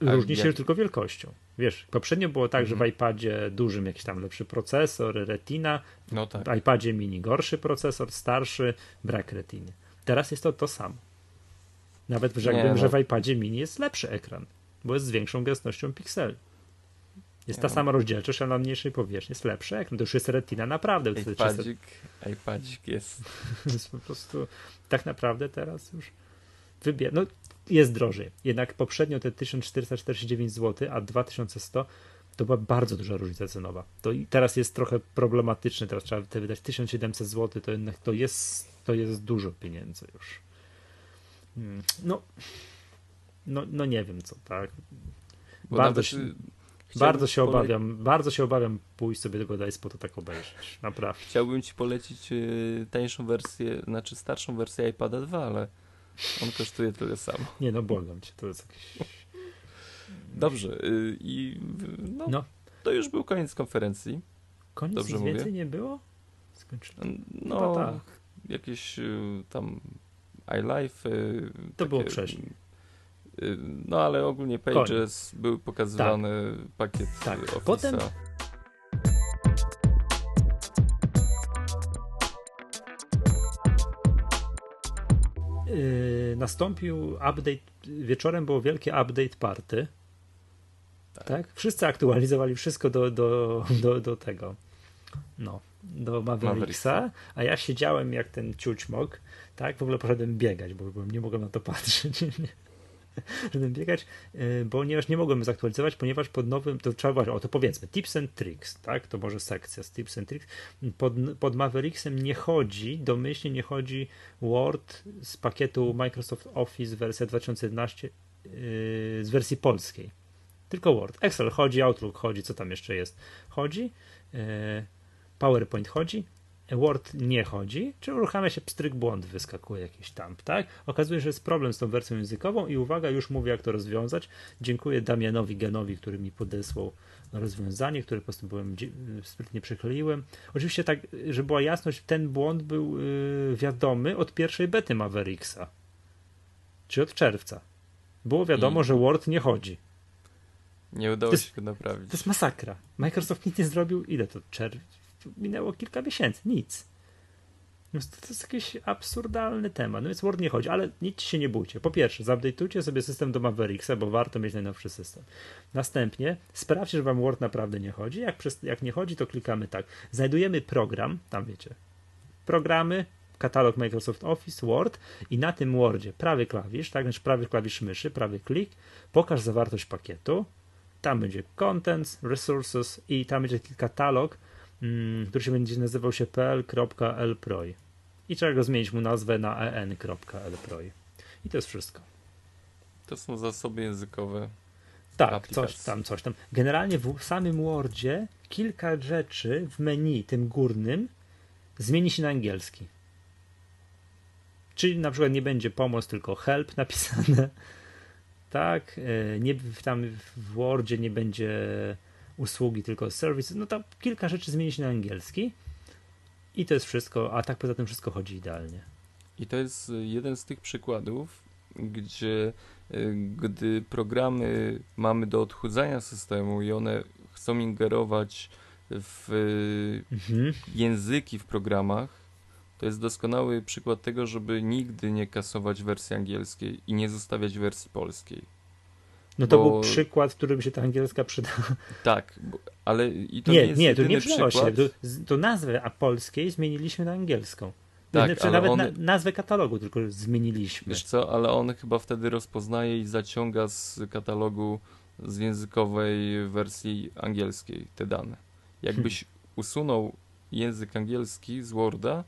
Różni się jak... tylko wielkością. Wiesz, poprzednio było tak, że w mhm. iPadzie dużym jakiś tam lepszy procesor, retina, no tak. w iPadzie mini gorszy procesor, starszy, brak retiny. Teraz jest to to samo. Nawet rzekłbym, no. że w iPadzie mini jest lepszy ekran, bo jest z większą gęstością pikseli. Jest ta sama rozdzielczość, ale na mniejszej powierzchni. Jest lepszy ekran. To już jest retina naprawdę. iPadzik, iPadzik jest. jest po prostu tak naprawdę teraz już wybier... No, jest drożej. Jednak poprzednio te 1449 zł, a 2100 to była bardzo duża różnica cenowa. To teraz jest trochę problematyczne, teraz trzeba wydać 1700 zł, to jednak to jest, to jest dużo pieniędzy już. Hmm. No, no, no nie wiem co, tak. bardzo się, bardzo się obawiam, bardzo się obawiam pójść sobie tego po to tak obejrzeć, naprawdę. Chciałbym ci polecić y, tańszą wersję, znaczy starszą wersję iPada 2, ale on kosztuje tyle samo. Nie no, błagam cię, to jest jakieś... Dobrze. y, I no, No. to już był koniec konferencji. Koniec Dobrze nic mówię? więcej nie było? Skończyli. No, Chyba tak. jakieś y, tam iLife. y, To było takie, wcześniej. y, No ale ogólnie Pages, był pokazywany pakiet Tak. tak. Office'a. Potem- nastąpił update, wieczorem było wielkie update party. Tak. Tak. Wszyscy aktualizowali wszystko do, do, do, do tego. No, do Mavericksa, a ja siedziałem jak ten ciućmok, tak? W ogóle poszedłem biegać, bo nie mogłem na to patrzeć. Szedłem biegać, yy, ponieważ nie mogłem zaktualizować, ponieważ pod nowym, to trzeba właśnie, o to powiedzmy, tips and tricks, tak? To może sekcja z tips and tricks. Pod, pod Mavericksem nie chodzi, domyślnie nie chodzi Word z pakietu Microsoft Office wersja 2011 yy, z wersji polskiej. Tylko Word. Excel chodzi, Outlook chodzi, co tam jeszcze jest? Chodzi. Yy, PowerPoint chodzi. Word nie chodzi, czy uruchamia się pstryk błąd, wyskakuje jakiś tam, tak? Okazuje się, że jest problem z tą wersją językową i uwaga, już mówię jak to rozwiązać. Dziękuję Damianowi Genowi, który mi podesłał rozwiązanie, które po prostu byłem sprytnie przykleiłem. Oczywiście tak, żeby była jasność, ten błąd był yy, wiadomy od pierwszej bety Mavericksa, czy od czerwca. Było wiadomo, I- że Word nie chodzi. Nie udało jest- się go naprawić. To jest masakra. Microsoft nic nie zrobił. Ile to? Czerw... Minęło kilka miesięcy. Nic. No to, jest jakiś absurdalny temat. No więc Word nie chodzi, ale nic się nie bójcie. Po pierwsze, zupdate'ujcie sobie system do Mavericksa, bo warto mieć najnowszy system. Następnie sprawdźcie, że wam Word naprawdę nie chodzi. Jak, przez, jak nie chodzi, to klikamy tak. Znajdujemy program, tam wiecie, programy, katalog Microsoft Office, Word i na tym Wordzie prawy klawisz, tak, znaczy prawy klawisz myszy, prawy klik, pokaż zawartość pakietu, tam będzie Contents, Resources i tam będzie katalog, który się będzie nazywał się pl.lproj. I trzeba go zmienić mu nazwę na en.lproj. I to jest wszystko. To są zasoby językowe. Tak, coś tam, coś tam. Generalnie w samym Wordzie kilka rzeczy w menu tym górnym zmieni się na angielski. Czyli na przykład nie będzie pomoc, tylko help napisane. Tak, e, nie, tam w Wordzie nie będzie usługi, tylko service. No tam kilka rzeczy zmieni się na angielski. I to jest wszystko, a tak poza tym wszystko chodzi idealnie. I to jest y, jeden z tych przykładów, gdzie y, gdy programy mamy do odchudzania systemu i one chcą ingerować w y, Mhm. języki w programach, to jest doskonały przykład tego, żeby nigdy nie kasować wersji angielskiej i nie zostawiać wersji polskiej. No to Bo- był przykład, w którym się ta angielska przydała. Tak, bo, ale i to nie, nie jest nie, to nie przydało się. To, to nazwę a polskiej zmieniliśmy na angielską. Tak, Znaczy, nawet on- na, nazwę katalogu tylko zmieniliśmy. Wiesz co, ale on chyba wtedy rozpoznaje i zaciąga z katalogu z językowej wersji angielskiej te dane. Jakbyś usunął język angielski z Worda,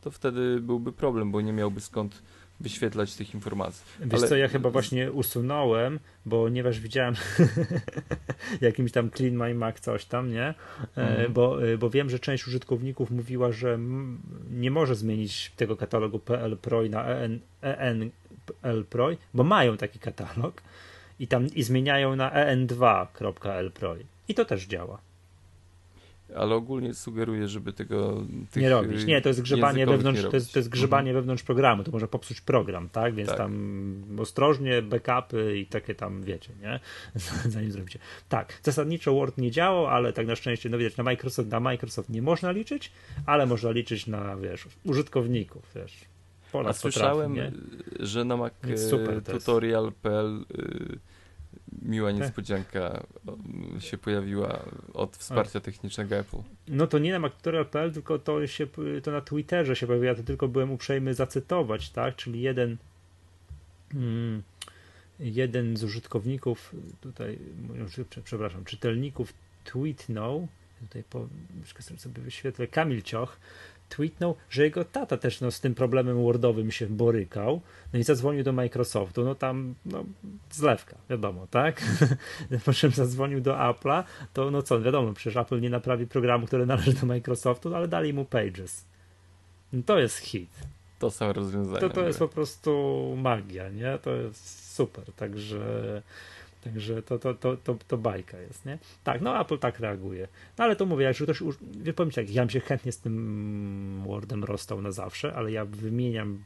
to wtedy byłby problem, bo nie miałby skąd wyświetlać tych informacji. Wiesz ale- co, ja chyba właśnie usunąłem, ponieważ widziałem jakimś tam Clean My Mac coś tam, nie? E, Mhm. Bo, e, bo wiem, że część użytkowników mówiła, że nie może zmienić tego katalogu PL Pro na EN, ENL Pro, bo mają taki katalog i tam i zmieniają na E en2.lproj. I to też działa. Ale ogólnie sugeruję, żeby tego tych, nie robić. Nie, to jest grzebanie wewnątrz, to jest, to jest grzebanie wewnątrz programu, to może popsuć program, tak? Więc Tak. tam ostrożnie, backupy i takie tam, wiecie, nie? Zanim zrobicie. Tak, zasadniczo Word nie działał, ale tak na szczęście, no widać, na Microsoft, na Microsoft nie można liczyć, ale można liczyć na, wiesz, użytkowników, wiesz. A Polak słyszałem, potrafi, że na Mac jest. tutorial.pl y, miła niespodzianka o, się pojawiła od wsparcia technicznego Apple. No to nie na Mactutorial.pl, tylko to się to na Twitterze się pojawiło, ja to tylko byłem uprzejmy zacytować, tak? Czyli jeden mm, jeden z użytkowników tutaj, prze- przepraszam, czytelników tweetnął, tutaj po, sobie wyświetlę, Kamil Cioch, tweetnął, że jego tata też no, z tym problemem Wordowym się borykał, no i zadzwonił do Microsoftu, no tam, no, zlewka, wiadomo, tak? po czym zadzwonił do Apple'a, to no co, wiadomo, przecież Apple nie naprawi programu, który należy do Microsoftu, ale dali mu Pages. No to jest hit. To są rozwiązania. To, to jest po prostu magia, nie? To jest super, także Także to, to, to, to, to bajka jest, nie? Tak, no Apple tak reaguje. No ale to mówię, jak ktoś, wie, powiem tak, ja bym się chętnie z tym Wordem rozstał na zawsze, ale ja wymieniam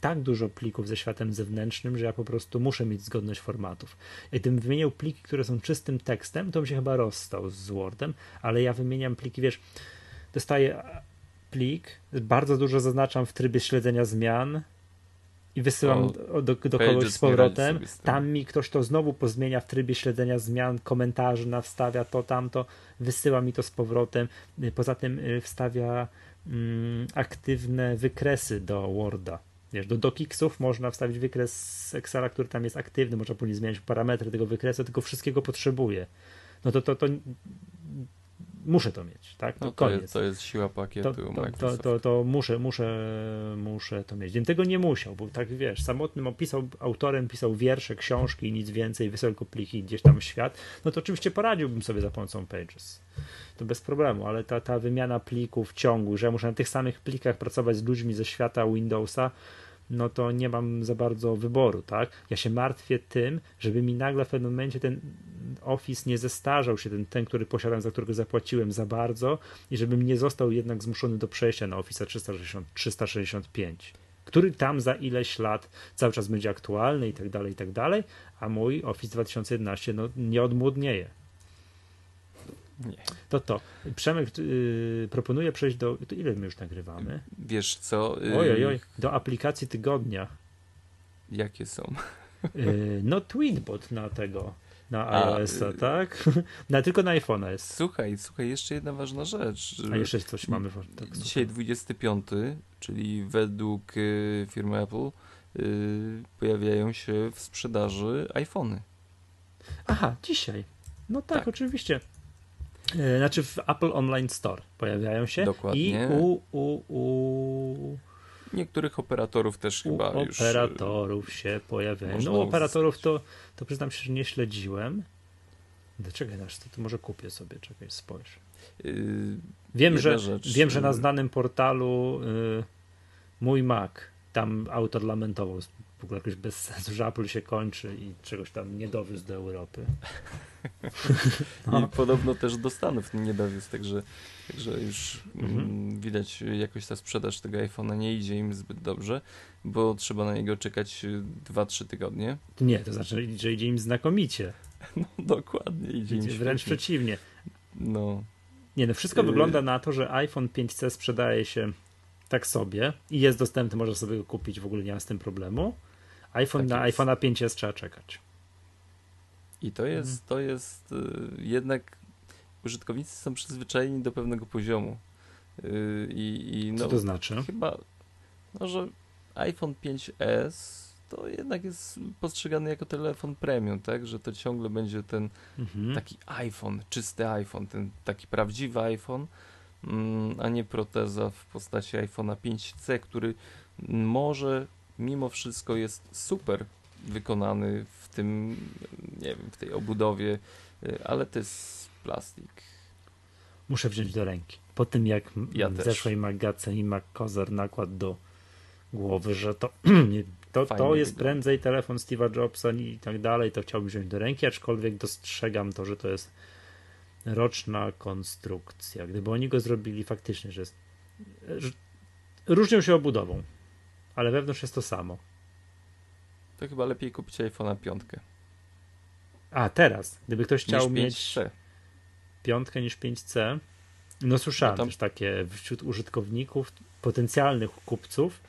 tak dużo plików ze światem zewnętrznym, że ja po prostu muszę mieć zgodność formatów. Gdybym wymieniał pliki, które są czystym tekstem, to bym się chyba rozstał z Wordem, ale ja wymieniam pliki, wiesz, dostaję plik, bardzo dużo zaznaczam w trybie śledzenia zmian, i wysyłam o, do, do kogoś z powrotem. Z tam mi ktoś to znowu pozmienia w trybie śledzenia zmian, komentarzy nawstawia to, tamto, wysyła mi to z powrotem. Poza tym y, wstawia mm, aktywne wykresy do Worda. Wiesz, do dokiksów można wstawić wykres z Excela, który tam jest aktywny, można później zmieniać parametry tego wykresu, tylko wszystkiego potrzebuje. No to, to, to muszę to mieć, tak? To, no to, koniec. Jest, to jest siła pakietu to, to, to, to, muszę, muszę, muszę to mieć. Gdybym tego nie musiał, bo tak wiesz, samotnym pisał, autorem pisał wiersze, książki i nic więcej, wysłał pliki gdzieś tam w świat, no to oczywiście poradziłbym sobie za pomocą Pages. To bez problemu, ale ta, ta wymiana plików ciągłych, że ja muszę na tych samych plikach pracować z ludźmi ze świata Windowsa, no to nie mam za bardzo wyboru, tak? Ja się martwię tym, żeby mi nagle w pewnym momencie ten Office nie zestarzał się, ten, ten który posiadam, za którego zapłaciłem za bardzo i żebym nie został jednak zmuszony do przejścia na Office 360, 365 który tam za ileś lat cały czas będzie aktualny i tak dalej, i tak dalej, a mój Office 2011 no, nie odmłodnieje. Nie. To to. Przemek yy, proponuje przejść do. To ile my już nagrywamy? Wiesz co? Yy... Oj, oj, do aplikacji tygodnia. Jakie są? Yy, no, Tweetbot na tego. Na iOS-a, tak? Na, tylko na iPhone'a jest. Słuchaj, słuchaj, jeszcze jedna ważna rzecz. A jeszcze coś mamy. Tak, Dzisiaj 25, czyli według y, firmy Apple y, pojawiają się w sprzedaży iPhony. Aha, dzisiaj. No tak, tak. oczywiście. E, znaczy w Apple Online Store pojawiają się. Dokładnie. I u, u, u... Niektórych operatorów też u chyba już. Operatorów się pojawiają. No, operatorów to, to przyznam się, że nie śledziłem. Dlaczego aż to, to może kupię sobie, czekaj, spojrz. Yy, wiem, że, rzecz, wiem, że na znanym portalu yy, mój Mac, tam autor lamentował w ogóle jakoś bez sensu, że Apple się kończy i czegoś tam nie dowiózł do Europy. no. I podobno też do Stanów nie dowiózł, także, także już mhm. Mm, widać jakoś ta sprzedaż tego iPhone'a nie idzie im zbyt dobrze, bo trzeba na niego czekać 2-3 tygodnie. Nie, to znaczy, że idzie im znakomicie. No dokładnie, idzie, idzie im Wręcz przeciwnie. No. Nie, no wszystko y wygląda na to, że iPhone 5C sprzedaje się tak sobie i jest dostępny, można sobie go kupić, w ogóle nie ma z tym problemu iPhone tak na iPhone'a 5S trzeba czekać. I to jest, mhm. to jest y, jednak użytkownicy są przyzwyczajeni do pewnego poziomu. Y, I, no, Co to znaczy? Chyba, no, że iPhone 5S to jednak jest postrzegany jako telefon premium, tak? Że to ciągle będzie ten mhm. taki iPhone, czysty iPhone, ten taki prawdziwy iPhone, mm, a nie proteza w postaci iPhone'a 5C, który może mimo wszystko jest super wykonany w tym, nie wiem, w tej obudowie, y, ale to jest plastik. Muszę wziąć do ręki. Po tym jak ja zeszłej Magace i MacCozer nakład do głowy, że to, to, to jest wideo. prędzej telefon Steve'a Jobsa i tak dalej, to chciałbym wziąć do ręki, aczkolwiek dostrzegam to, że to jest roczna konstrukcja. Gdyby oni go zrobili faktycznie, że, jest, że różnią się obudową ale wewnątrz jest to samo. To chyba lepiej kupić iPhone'a 5. A, teraz. Gdyby ktoś chciał mieć piątkę niż 5C, no słyszałem no tam... też takie wśród użytkowników, potencjalnych kupców,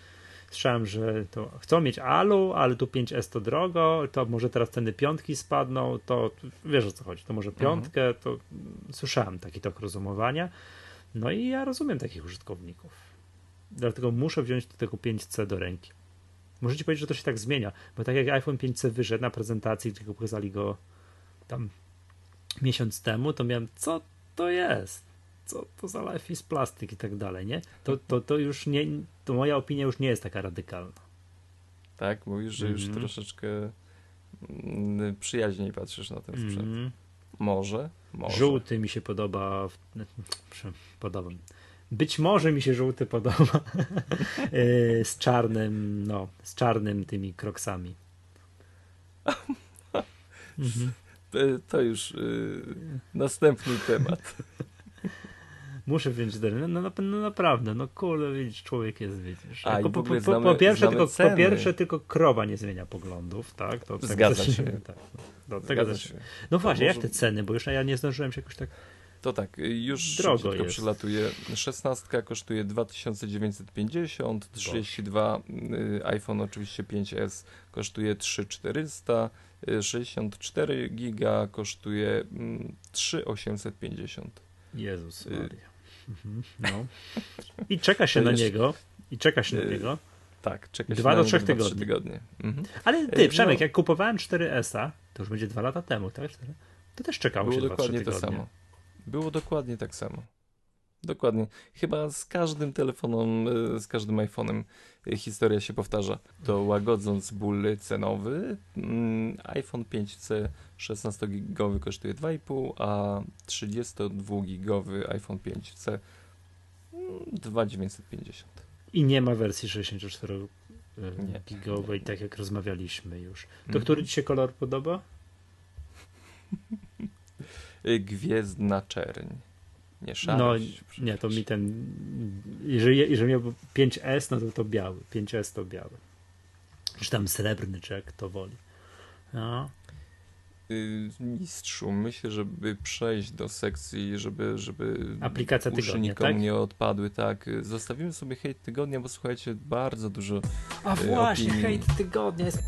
słyszałem, że to chcą mieć alu, ale tu 5S to drogo, to może teraz ceny piątki spadną, to wiesz o co chodzi, to może mhm. piątkę, mhm. to słyszałem taki tok rozumowania. No i ja rozumiem takich użytkowników. Dlatego muszę wziąć tego 5C do ręki. Możecie powiedzieć, że to się tak zmienia, bo tak jak iPhone 5C wyszedł na prezentacji, tylko pokazali go tam miesiąc temu, to miałem, co to jest? Co to za life is plastic i tak dalej, nie? To, to, to już nie, to moja opinia już nie jest taka radykalna. Tak? Mówisz, że już mm -hmm. troszeczkę mm, przyjaźniej patrzysz na ten sprzęt. Mm. Może, może. Żółty mi się podoba, podoba być może mi się żółty podoba e, z czarnym, no, z czarnym tymi kroksami. Mhm. To już y, następny temat. Muszę wziąć no, no, no, naprawdę, no kurde, widzisz, człowiek jest, widzisz. A, po, po, po, znamy, po, pierwsze, tylko, ceny. po pierwsze, tylko krowa nie zmienia poglądów, tak? To Zgadza się. Tak, no, Zgadza się. No właśnie, może... jak te ceny, bo już ja nie zdążyłem się jakoś tak to tak, już drogo jest. przylatuje. 16 kosztuje 2950, 32 y, iPhone oczywiście 5S kosztuje 3400, 64 giga kosztuje 3850. Mm, Jezus y, Maria. Mhm, no. I czeka się na niego. I czeka się na y, niego. Tak, czeka dwa do trzech tygodni. tygodnie. Mhm. Ale ty, Przemek, no. jak kupowałem 4S-a, to już będzie dwa lata temu, tak? To też czekało Było się dokładnie to samo. Było dokładnie tak samo. Dokładnie. Chyba z każdym telefonem, e, z każdym iPhone'em e, historia się powtarza. To łagodząc ból cenowy, mm, iPhone 5C 16-gigowy kosztuje 2,5, a 32-gigowy iPhone 5C 2,950. Mm, I nie ma wersji 64-gigowej, tak jak rozmawialiśmy już. To mm -hmm. który ci się kolor podoba? Y, gwiezdna czerń. Nie szarość. No, nie, to mi ten. Jeżeli, jeżeli miał 5S, no to to biały. 5S to biały. Czy tam srebrny, czy jak to woli. No. Y, mistrzu, myślę, żeby przejść do sekcji, żeby, żeby aplikacja tygodnia, tak? nie odpadły, tak. Zostawimy sobie hejt tygodnia, bo słuchajcie, bardzo dużo. A y, właśnie, opinii. hejt tygodnia jest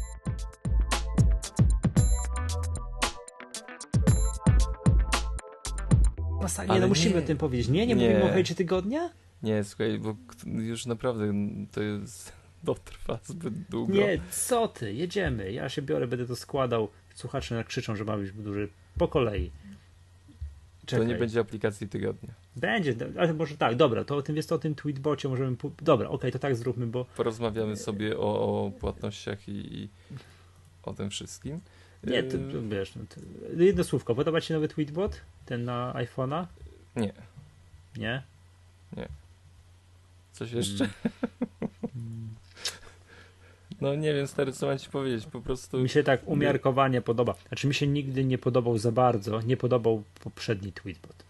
Masakra. Nie, no musimy o tym powiedzieć. Nie, nie, nie. mówimy o hejcie tygodnia? Nie, słuchaj, bo już naprawdę to jest, to trwa zbyt długo. Nie, co ty, jedziemy. Ja się biorę, będę to składał. Słuchacze krzyczą, że ma być duży. Po kolei. Czekaj. To nie będzie aplikacji tygodnia. Będzie, ale może tak, dobra, to o tym jest o tym tweetbocie możemy. Dobra, okej, okay, to tak zróbmy, bo. Porozmawiamy sobie o, o płatnościach i, i, o tym wszystkim. Nie, to, to wiesz, no, to, jedno słówko. Podoba ci się nowy tweetbot? Ten na iPhone'a? Nie. Nie? Nie. Coś jeszcze? Mm. No nie wiem, stary, co mam ci powiedzieć, po prostu... Mi się tak umiarkowanie podoba. Znaczy mi się nigdy nie podobał za bardzo, nie podobał poprzedni tweetbot.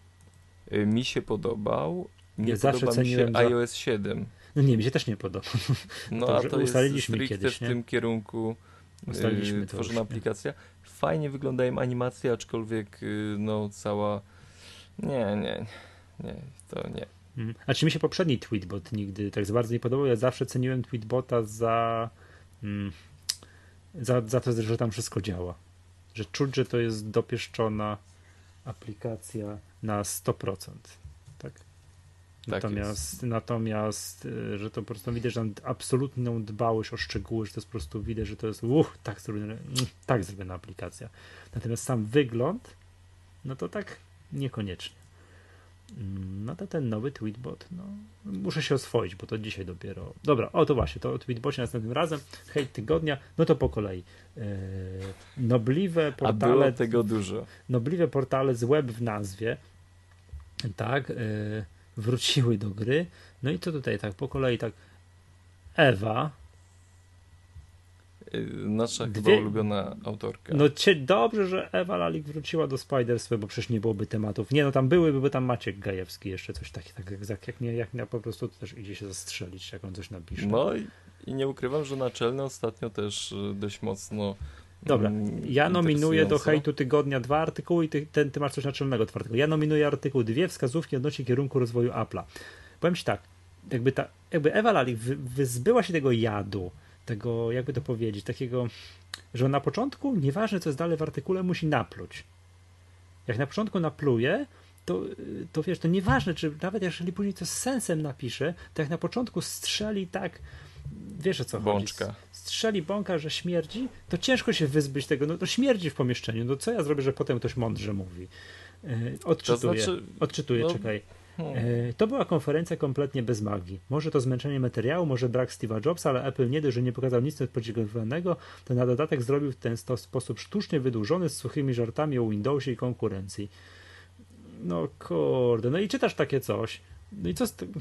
Y, mi się podobał, nie ja zawsze ceniłem mi się za... iOS 7. No nie, mi się też nie podoba. No to, a to ustaliliśmy jest kiedyś, w nie? tym kierunku Ustaliliśmy yy, tworzona aplikacja. Fajnie wyglądają animacje, aczkolwiek yy, no cała nie, nie, nie, to nie. Mhm. A czy mi się poprzedni tweetbot nigdy tak bardzo nie podobał? Ja zawsze ceniłem tweetbota za, mm, za, za to, że tam wszystko działa. Że czuć, że to jest dopieszczona aplikacja na 100%. Tak? Tak natomiast, natomiast, y, że to po prostu widać, że absolutną dbałość o szczegóły, że to jest po prostu widać, że to jest uch, tak zrobiona, mm, tak zrobiona aplikacja. Natomiast sam wygląd, no to tak niekoniecznie. Mm, no to ten nowy tweetbot, no muszę się oswoić, bo to dzisiaj dopiero. Dobra, o to właśnie, to o tweetbocie następnym razem. Hej tygodnia, no to po kolei. Yy, nobliwe portale. A było tego dużo. Nobliwe portale z web w nazwie, tak, yy, wróciły do gry. No i co tutaj tak po kolei tak Ewa y, Nasza Dwie... chyba ulubiona autorka. No cie, dobrze, że Ewa Lalik wróciła do Spidersweb, bo przecież nie byłoby tematów. Nie, no tam byłyby, bo tam Maciek Gajewski jeszcze coś takiego, tak jak, jak, nie, jak nie, po prostu to też idzie się zastrzelić, jak on coś napisze. No i, i nie ukrywam, że naczelny ostatnio też y, dość mocno Dobra, mm, ja nominuję do hejtu tygodnia dwa artykuły i ty, ten, ty masz coś naczelnego twardego. Ja nominuję artykuł dwie wskazówki odnośnie kierunku rozwoju Apple'a. Powiem ci tak, jakby, ta, jakby Ewa Lalik wy, wyzbyła się tego jadu, tego, jakby to powiedzieć, takiego, że na początku, nieważne co jest dalej w artykule, musi napluć. Jak na początku napluje, to, to wiesz, to nieważne, czy nawet jeżeli później to z sensem napisze, to jak na początku strzeli tak, wiesz o co Bączka. chodzi. Strzeli bąka, że śmierdzi, to ciężko się wyzbyć tego. No to śmierdzi w pomieszczeniu. No co ja zrobię, że potem ktoś mądrze mówi? E, odczytuję, to znaczy, odczytuję, no, czekaj. Hmm. E, to była konferencja kompletnie bez magii. Może to zmęczenie materiału, może brak Steve'a Jobsa, ale Apple nie dość, że nie pokazał nic podziwianego, to na dodatek zrobił w ten sposób sztucznie wydłużony z suchymi żartami o Windowsie i konkurencji. No kurde, no i czytasz takie coś, No i co z tym?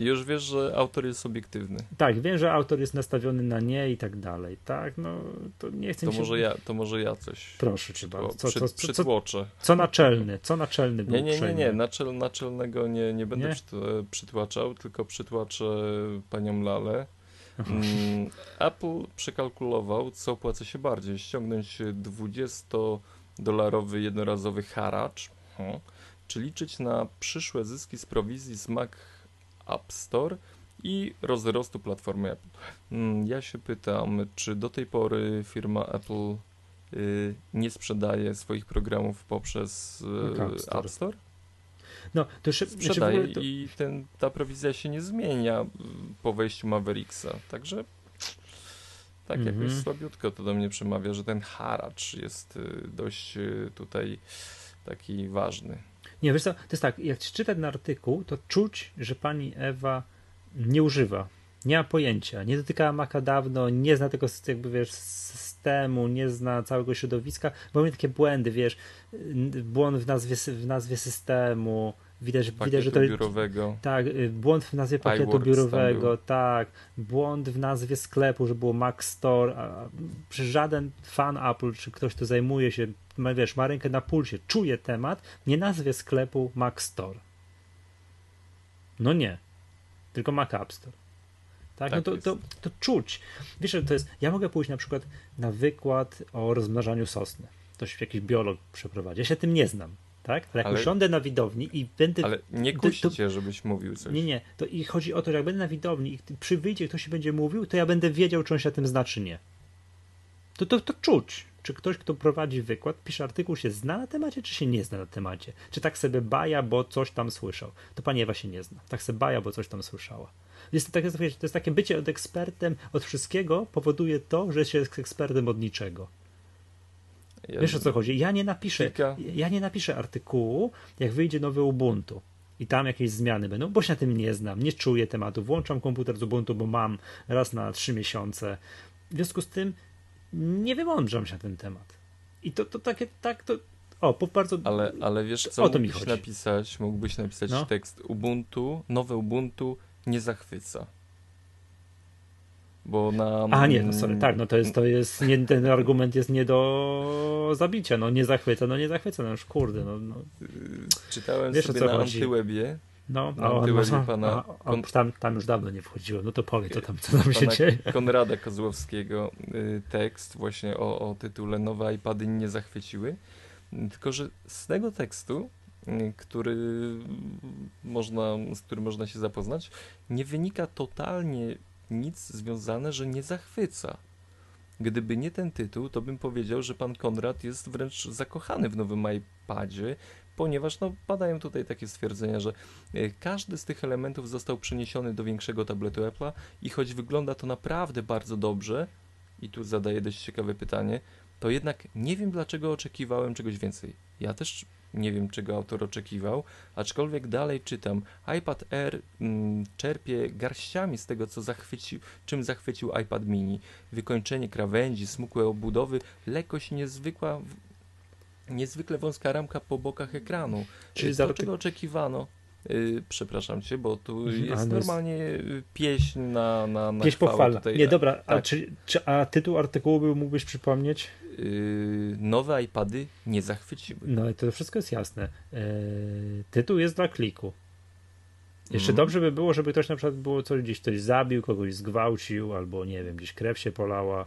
Już wiesz, że autor jest obiektywny. Tak, wiem, że autor jest nastawiony na nie i tak dalej. Tak, no to nie chcę To się... może ja, to może ja coś Proszę cię bardzo. Co, przy, co, co, co, przytłoczę. co naczelny? Co naczelny był Nie, nie, nie, nie. Naczel, naczelnego nie, nie będę Nie? przyt- przytłaczał, tylko przytłaczę panią Lalę. Mm, Apple przekalkulował, co opłaca się bardziej. Ściągnąć 20-dolarowy jednorazowy haracz, hmm, czy liczyć na przyszłe zyski z prowizji z Mac App Store i rozrostu platformy Apple. Mm, Ja się pytam, czy do tej pory firma Apple y, nie sprzedaje swoich programów poprzez y, App Store. App Store? No, to jeszcze, znaczy Sprzedaje ogóle to, i ten, ta prowizja się nie zmienia y, po wejściu Mavericksa. Także tak Mhm. jakoś słabiutko to do mnie przemawia, że ten haracz jest dość tutaj taki ważny. Nie, wiesz co, to jest tak, jak czyta ten artykuł, to czuć, że pani Ewa nie używa, nie ma pojęcia, nie dotykała Maca dawno, nie zna tego jakby, wiesz, systemu, nie zna całego środowiska, bo mamy takie błędy, wiesz, błąd w nazwie, w nazwie systemu, widać, widać że to biurowego. Tak, y, błąd w nazwie pakietu iWorks biurowego, tak, błąd w nazwie sklepu, że było Mac Store, a przecież żaden fan Apple, czy ktoś, kto zajmuje się, wiesz, ma rękę na pulsie, czuje temat, nie nazwie sklepu Mac Store. No nie, tylko Mac App Store. Tak, Tak no to, to, to czuć. Wiesz, że to jest, ja mogę pójść na przykład na wykład o rozmnażaniu sosny. Ktoś, jakiś biolog przeprowadzi. Ja się tym nie znam, tak? Ale jak Ale- usiądę na widowni i będę Ale nie to- kusi to- cię, żebyś mówił coś. nie, nie. To i chodzi o to, że jak będę na widowni i przy wyjdzie ktoś się będzie mówił, to ja będę wiedział, czy on się tym zna, czy nie. To, to, to czuć. Czy ktoś, kto prowadzi wykład, pisze artykuł, się zna na temacie, czy się nie zna na temacie. Czy tak sobie baja, bo coś tam słyszał. To pani Ewa się nie zna. Tak sobie baja, bo coś tam słyszała. Jest to, to jest takie bycie od ekspertem od wszystkiego powoduje to, że się jest ekspertem od niczego. Ja- Wiesz o co chodzi? Ja nie napiszę, Kilka- ja nie napiszę artykułu, jak wyjdzie nowy Ubuntu i tam jakieś zmiany będą, bo się na tym nie znam, nie czuję tematu. Włączam komputer z Ubuntu, bo mam raz na trzy miesiące. W związku z tym nie wymądrzam się na ten temat. I to, to takie, tak, to. O, po bardzo. Ale, ale wiesz co, O to mógłbyś napisać, mógłbyś napisać No. tekst Ubuntu, nowe Ubuntu nie zachwyca. Bo na... A nie, no sorry, tak, no to jest, to jest, nie, ten argument jest nie do zabicia, no nie zachwyca, no nie zachwyca, no już kurde, no, no, Czytałem Wiesz, sobie co na chodzi. Antywebie no, a on, tyłek ma- pana- a, a, tam, tam już dawno nie wchodziłem, no to powie, co tam, co tam się dzieje. Konrada Kozłowskiego y, tekst właśnie o, o tytule Nowe iPady nie zachwyciły. Tylko, że z tego tekstu, y, który można, z którym można się zapoznać, nie wynika totalnie nic związane, że nie zachwyca. Gdyby nie ten tytuł, to bym powiedział, że pan Konrad jest wręcz zakochany w nowym iPadzie, ponieważ no, padają tutaj takie stwierdzenia, że e, każdy z tych elementów został przeniesiony do większego tabletu Apple'a i choć wygląda to naprawdę bardzo dobrze, i tu zadaję dość ciekawe pytanie, to jednak nie wiem dlaczego oczekiwałem czegoś więcej. Ja też nie wiem czego autor oczekiwał, aczkolwiek dalej czytam. iPad Air mm, czerpie garściami z tego, co zachwycił, czym zachwycił iPad mini. Wykończenie krawędzi, smukłe obudowy, lekkość niezwykła, niezwykle wąska ramka po bokach ekranu. Czyli za to, czego oczekiwano. Yy, przepraszam cię, bo tu Mhm, jest jest- normalnie y, pieśń na, na, na Pieśń tutaj. Nie, dobra, a, tak. czy, czy, a tytuł artykułu mógłbyś przypomnieć? Yy, nowe iPady nie zachwyciły. No i to wszystko jest jasne. Eee, tytuł jest dla kliku. Jeszcze Mhm. dobrze by było, żeby ktoś na przykład było coś gdzieś ktoś zabił, kogoś zgwałcił, albo nie wiem, gdzieś krew się polała.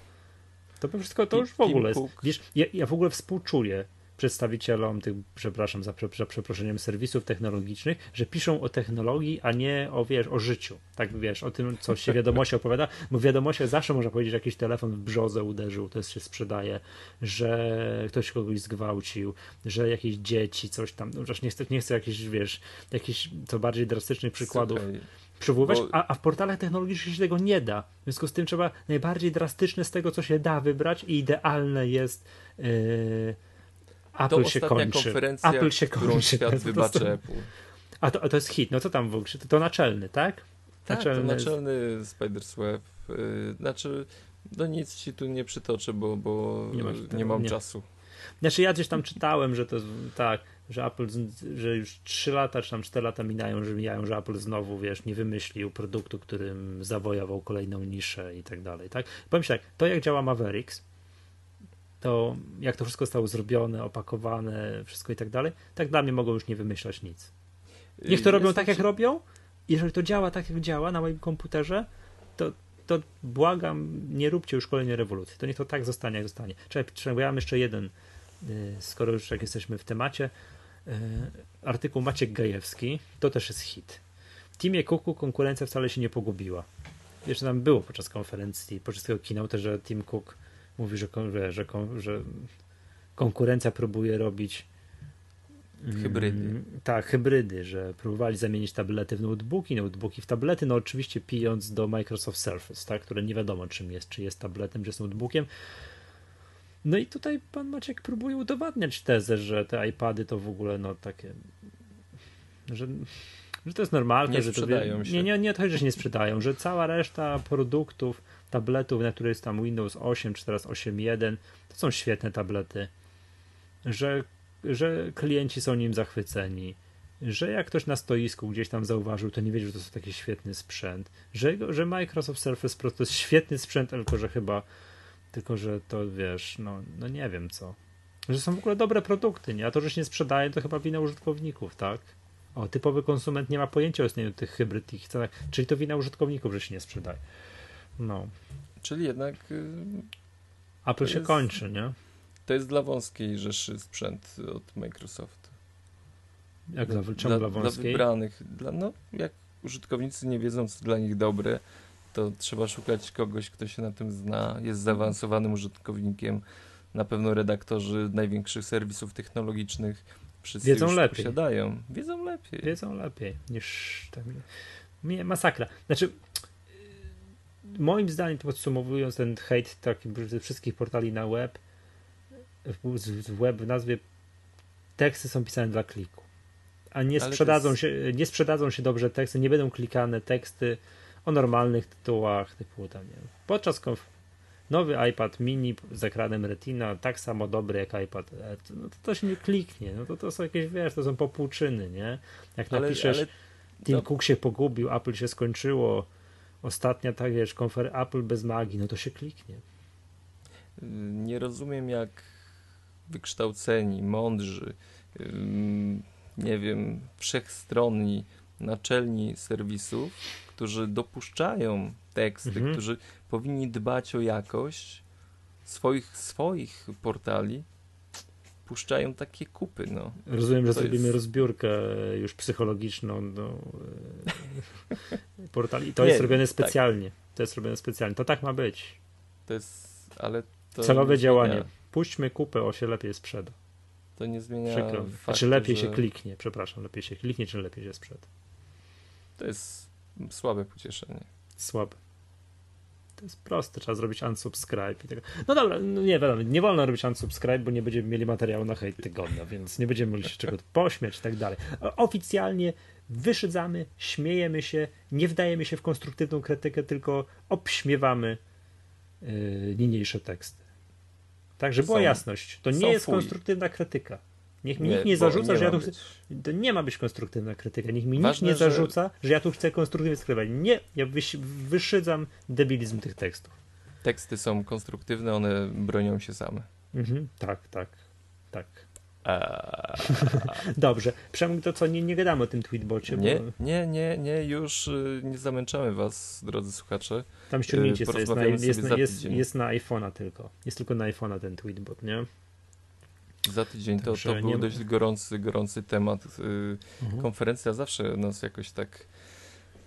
To by wszystko to już w ogóle jest. Wiesz, ja, ja w ogóle współczuję przedstawicielom tych, przepraszam za, za przeproszeniem, serwisów technologicznych, że piszą o technologii, a nie o, wiesz, o życiu. Tak, wiesz, o tym, co się wiadomości opowiada, bo w wiadomościach zawsze można powiedzieć, że jakiś telefon w brzozę uderzył, to się sprzedaje, że ktoś kogoś zgwałcił, że jakieś dzieci, coś tam, no, chociaż nie chcę, nie chcę jakichś, wiesz, jakichś co bardziej drastycznych przykładów przywoływać, bo- a, a w portalach technologicznych się tego nie da. W związku z tym trzeba najbardziej drastyczne z tego, co się da wybrać i idealne jest yy, Apple się kończy. konferencja, Apple się kończy. świat Apple. A to, a to jest hit, no co tam w ogóle? To, to naczelny, tak? Tak, Naczelny to naczelny Spider's Web. Yy, znaczy, no nic ci tu nie przytoczę, bo, bo Nie nie, masz tego, mam nie. czasu. Znaczy ja gdzieś tam czytałem, że to tak, że Apple, że już 3 lata czy tam 4 lata minają, że mijają, że Apple znowu, wiesz, nie wymyślił produktu, którym zawojował kolejną niszę i tak dalej, tak? Powiem się tak, to jak działa Mavericks, to jak to wszystko zostało zrobione, opakowane, wszystko i tak dalej, tak dla mnie mogą już nie wymyślać nic. Niech to robią tak, jak robią. Jeżeli to działa tak, jak działa na moim komputerze, to, to błagam, nie róbcie już kolejnej rewolucji. To niech to tak zostanie, jak zostanie. Czekaj, bo ja mam jeszcze jeden, y, skoro już jak jesteśmy w temacie, y, artykuł Maciek Gajewski, to też jest hit. W Teamie Cooku konkurencja wcale się nie pogubiła. Jeszcze tam było podczas konferencji, podczas tego keynote, że Tim Cook mówi, że, że, że, że konkurencja próbuje robić Hybrydy. Mm, tak, hybrydy, że próbowali zamienić tablety w notebooki, notebooki w tablety, no oczywiście pijąc do Microsoft Surface, tak, które nie wiadomo czym jest, czy jest tabletem, czy jest notebookiem. No i tutaj pan Maciek próbuje udowadniać tezę, że te iPady to w ogóle no takie, że, że to jest normalne, nie że to się. nie, nie, nie to, że się nie sprzedają, że cała reszta produktów, tabletów, na które jest tam Windows 8 czy teraz 8.1, to są świetne tablety, że że klienci są nim zachwyceni, że jak ktoś na stoisku gdzieś tam zauważył, to nie wiedział, że to jest taki świetny sprzęt, że, że Microsoft Surface Pro to jest świetny sprzęt, tylko że chyba, tylko że to wiesz, no, no nie wiem co. Że są w ogóle dobre produkty, nie? A to, że się nie sprzedaje, to chyba wina użytkowników, tak? O, typowy konsument nie ma pojęcia o istnieniu tych hybryd ich cenach, czyli to wina użytkowników, że się nie sprzedaje. No. Czyli jednak. Yy, Apple się jest... kończy, nie? To jest dla wąskiej rzeszy sprzęt od Microsoftu. Jak dla, czemu dla, dla wąskiej? Dla wybranych. Dla, no, jak użytkownicy nie wiedzą, co dla nich dobre, to trzeba szukać kogoś, kto się na tym zna, jest zaawansowanym użytkownikiem. Na pewno redaktorzy największych serwisów technologicznych wszyscy wiedzą już lepiej. posiadają. Wiedzą lepiej. Wiedzą lepiej niż. Nie, masakra. Znaczy, moim zdaniem, podsumowując ten hejt taki wszystkich portali na web, w web w nazwie teksty są pisane dla kliku. A nie sprzedadzą, jest... się, nie sprzedadzą się dobrze teksty, nie będą klikane teksty o normalnych tytułach typu tam, nie Podczas konf... nowy iPad mini z ekranem Retina, tak samo dobry jak iPad, no to, to się nie kliknie, no to, to są jakieś, wiesz, to są popłuczyny, nie? Jak ale, napiszesz, ale... Tim no. Cook się pogubił, Apple się skończyło, ostatnia, tak wiesz, konfer Apple bez magii, no to się kliknie. Nie rozumiem, jak wykształceni, mądrzy, nie wiem, wszechstronni naczelni serwisów, którzy dopuszczają teksty, mhm. którzy powinni dbać o jakość swoich, swoich portali, puszczają takie kupy. No. Rozumiem, że to zrobimy jest... rozbiórkę już psychologiczną do e, portali. To nie, jest robione tak. specjalnie. Tak. To jest robione specjalnie. To tak ma być. To jest, ale to Celowe działanie. Puśćmy kupę, o się lepiej sprzeda. To nie zmienia Przykro. Faktu, czy lepiej że... się kliknie, przepraszam, lepiej się kliknie, czy lepiej się sprzeda? To jest słabe pocieszenie. Słabe. To jest proste, trzeba zrobić unsubscribe i tego. No dobra, no nie wiadomo, nie wolno robić unsubscribe, bo nie będziemy mieli materiału na hejt tygodnia, więc nie będziemy mogli się czego pośmiać i tak dalej. Oficjalnie wyszydzamy, śmiejemy się, nie wdajemy się w konstruktywną krytykę, tylko obśmiewamy yy, niniejsze teksty. Tak, żeby była jasność. To nie jest fuj. konstruktywna krytyka. Niech mi nie, nikt nie zarzuca, nie że ja tu chcę. To nie ma być konstruktywna krytyka. Niech mi Ważne, nikt nie że... zarzuca, że ja tu chcę konstruktywnie skrywać. Nie, ja wyś... wyszydzam debilizm tych tekstów. Teksty są konstruktywne, one bronią się same. Mhm, tak, tak, tak. Dobrze. Przynajmniej to co, nie, nie gadamy o tym tweetbocie. Nie, bo... nie, nie, nie, już y, nie zamęczamy was, drodzy słuchacze. Tam ściągnijcie y, sobie, jest na, jest, jest, jest na iPhone'a tylko. Jest tylko na iPhone'a ten tweetbot, nie? Za tydzień to, to był dość gorący, gorący temat. Y, mhm. Konferencja zawsze nas jakoś tak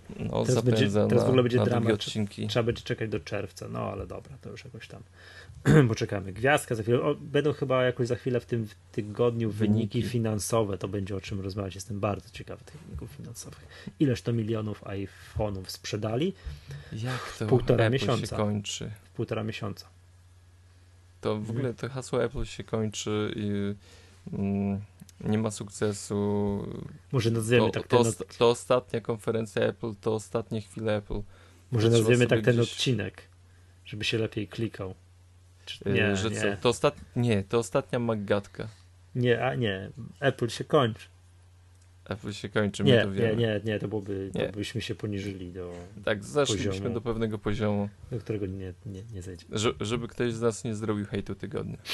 no, teraz zapędza będzie, teraz na, w ogóle będzie dramat. Odcinki. Trzeba będzie czekać do czerwca, no ale dobra, to już jakoś tam poczekamy. Gwiazdka za chwilę. O, będą chyba jakoś za chwilę w tym tygodniu wyniki, wyniki finansowe. To będzie o czym rozmawiać. Jestem bardzo ciekawy tych wyników finansowych. Ileż to milionów iPhone'ów sprzedali? Jak to półtora Apple miesiąca. się kończy? W półtora miesiąca. To w ogóle to hasło Apple się kończy i mm, nie ma sukcesu. Może nazwiemy to, tak to, ten... to ostatnia konferencja Apple, to ostatnie chwile Apple. Może nazwiemy tak ten gdzieś... odcinek, żeby się lepiej klikał. Czy... Nie, że nie. Co? To ostat... nie, to ostatnia Maggatka. Nie, a nie, Apple się kończy. Apple się kończy, my Nie, to nie, wiemy. nie, nie, to byłoby, Nie. to byśmy się poniżyli do, Tak, zaszliśmy poziomu. do pewnego poziomu, do którego nie, nie, nie zejdziemy. że, żeby ktoś z nas nie zrobił hejtu tygodnia.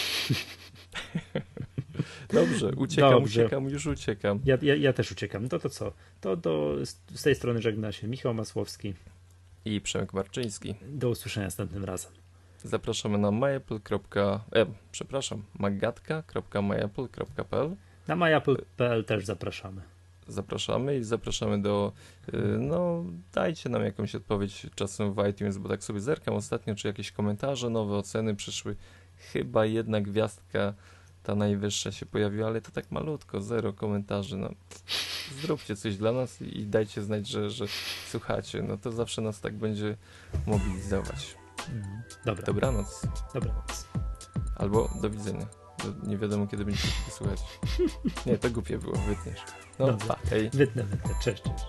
Dobrze, uciekam, Dobrze. uciekam, już uciekam. Ja, ja, ja też uciekam. To to co? To do, z, tej strony żegna się Michał Masłowski. I Przemek Marczyński. Do usłyszenia następnym razem. Zapraszamy na myapple. E, przepraszam, magatka.myapple.pl Na myapple.pl też zapraszamy. Zapraszamy i zapraszamy do, y, no dajcie nam jakąś odpowiedź czasem w iTunes, bo tak sobie zerkam ostatnio, czy jakieś komentarze, nowe oceny przyszły. Chyba jedna gwiazdka, ta najwyższa się pojawiła, ale to tak malutko, zero komentarzy. No, zróbcie coś dla nas i dajcie znać, że, że słuchacie. No to zawsze nas tak będzie mobilizować. Mhm. Dobra, Dobranoc. dobranoc. Albo do widzenia. Nie wiadomo, kiedy będziecie słuchać. Nie, to głupie było, wytniesz. No, Dobra. pa, hej. Wytnę, wytnę. Cześć, cześć.